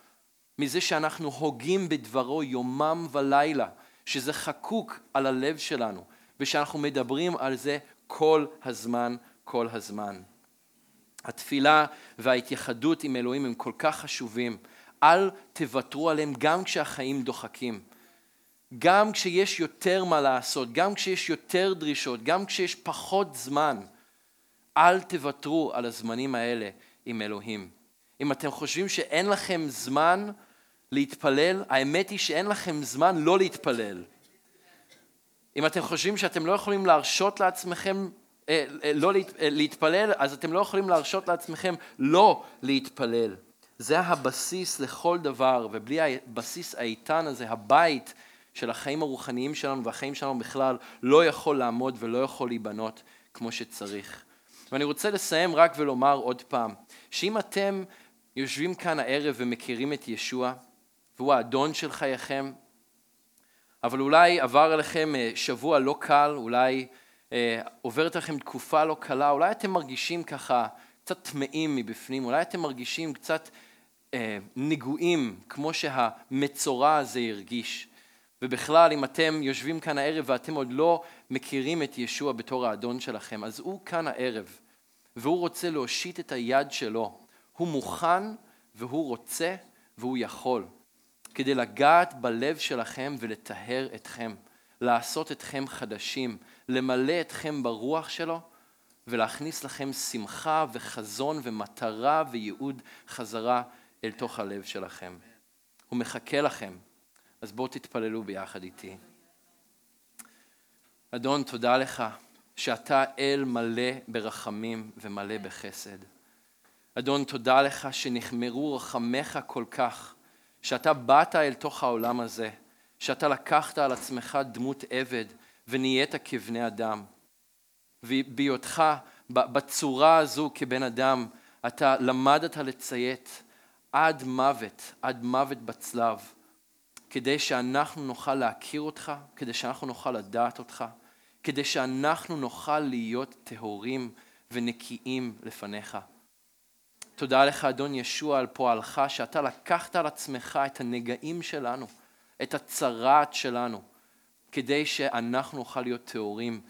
מזה שאנחנו הוגים בדברו יומם ולילה, שזה חקוק על הלב שלנו, ושאנחנו מדברים על זה כל הזמן, כל הזמן. התפילה וההתייחדות עם אלוהים הם כל כך חשובים. אל תוותרו עליהם גם כשהחיים דוחקים. גם כשיש יותר מה לעשות, גם כשיש יותר דרישות, גם כשיש פחות זמן. אל תוותרו על הזמנים האלה עם אלוהים. אם אתם חושבים שאין לכם זמן להתפלל, האמת היא שאין לכם זמן לא להתפלל. אם אתם חושבים שאתם לא יכולים להרשות לעצמכם אה, אה, לא אה, להתפלל, אז אתם לא יכולים להרשות לעצמכם לא להתפלל. זה הבסיס לכל דבר, ובלי הבסיס האיתן הזה, הבית של החיים הרוחניים שלנו והחיים שלנו בכלל, לא יכול לעמוד ולא יכול להיבנות כמו שצריך. ואני רוצה לסיים רק ולומר עוד פעם, שאם אתם יושבים כאן הערב ומכירים את ישוע, והוא האדון של חייכם, אבל אולי עבר עליכם שבוע לא קל, אולי אה, עוברת לכם תקופה לא קלה, אולי אתם מרגישים ככה קצת טמאים מבפנים, אולי אתם מרגישים קצת אה, נגועים, כמו שהמצורע הזה הרגיש. ובכלל, אם אתם יושבים כאן הערב ואתם עוד לא מכירים את ישוע בתור האדון שלכם, אז הוא כאן הערב, והוא רוצה להושיט את היד שלו. הוא מוכן והוא רוצה והוא יכול, כדי לגעת בלב שלכם ולטהר אתכם, לעשות אתכם חדשים, למלא אתכם ברוח שלו ולהכניס לכם שמחה וחזון ומטרה וייעוד חזרה אל תוך הלב שלכם. הוא מחכה לכם, אז בואו תתפללו ביחד איתי. אדון, תודה לך שאתה אל מלא ברחמים ומלא בחסד. אדון, תודה לך שנחמרו רחמיך כל כך, שאתה באת אל תוך העולם הזה, שאתה לקחת על עצמך דמות עבד, ונהיית כבני אדם. ובהיותך בצורה הזו כבן אדם, אתה למדת לציית עד מוות, עד מוות בצלב, כדי שאנחנו נוכל להכיר אותך, כדי שאנחנו נוכל לדעת אותך, כדי שאנחנו נוכל להיות טהורים ונקיים לפניך. תודה לך, אדון ישוע, על פועלך, שאתה לקחת על עצמך את הנגעים שלנו, את הצרת שלנו, כדי שאנחנו נוכל להיות טהורים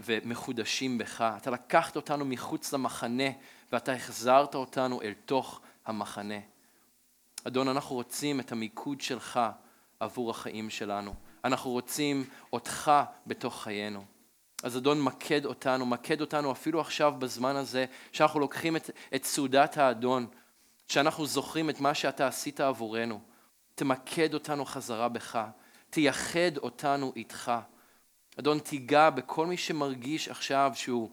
ומחודשים בך. אתה לקחת אותנו מחוץ למחנה ואתה החזרת אותנו אל תוך המחנה. אדון, אנחנו רוצים את המיקוד שלך עבור החיים שלנו. אנחנו רוצים אותך בתוך חיינו. אז אדון, מקד אותנו, מקד אותנו אפילו עכשיו בזמן הזה, שאנחנו לוקחים את, את סעודת האדון, שאנחנו זוכרים את מה שאתה עשית עבורנו. תמקד אותנו חזרה בך, תייחד אותנו איתך. אדון, תיגע בכל מי שמרגיש עכשיו שהוא,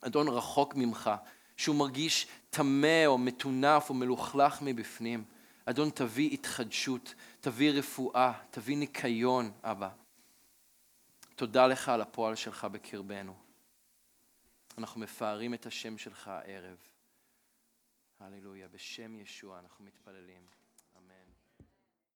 אדון, רחוק ממך, שהוא מרגיש טמא או מטונף או מלוכלך מבפנים. אדון, תביא התחדשות, תביא רפואה, תביא ניקיון, אבא. תודה לך על הפועל שלך בקרבנו. אנחנו מפארים את השם שלך הערב. הללויה, בשם ישוע אנחנו מתפללים.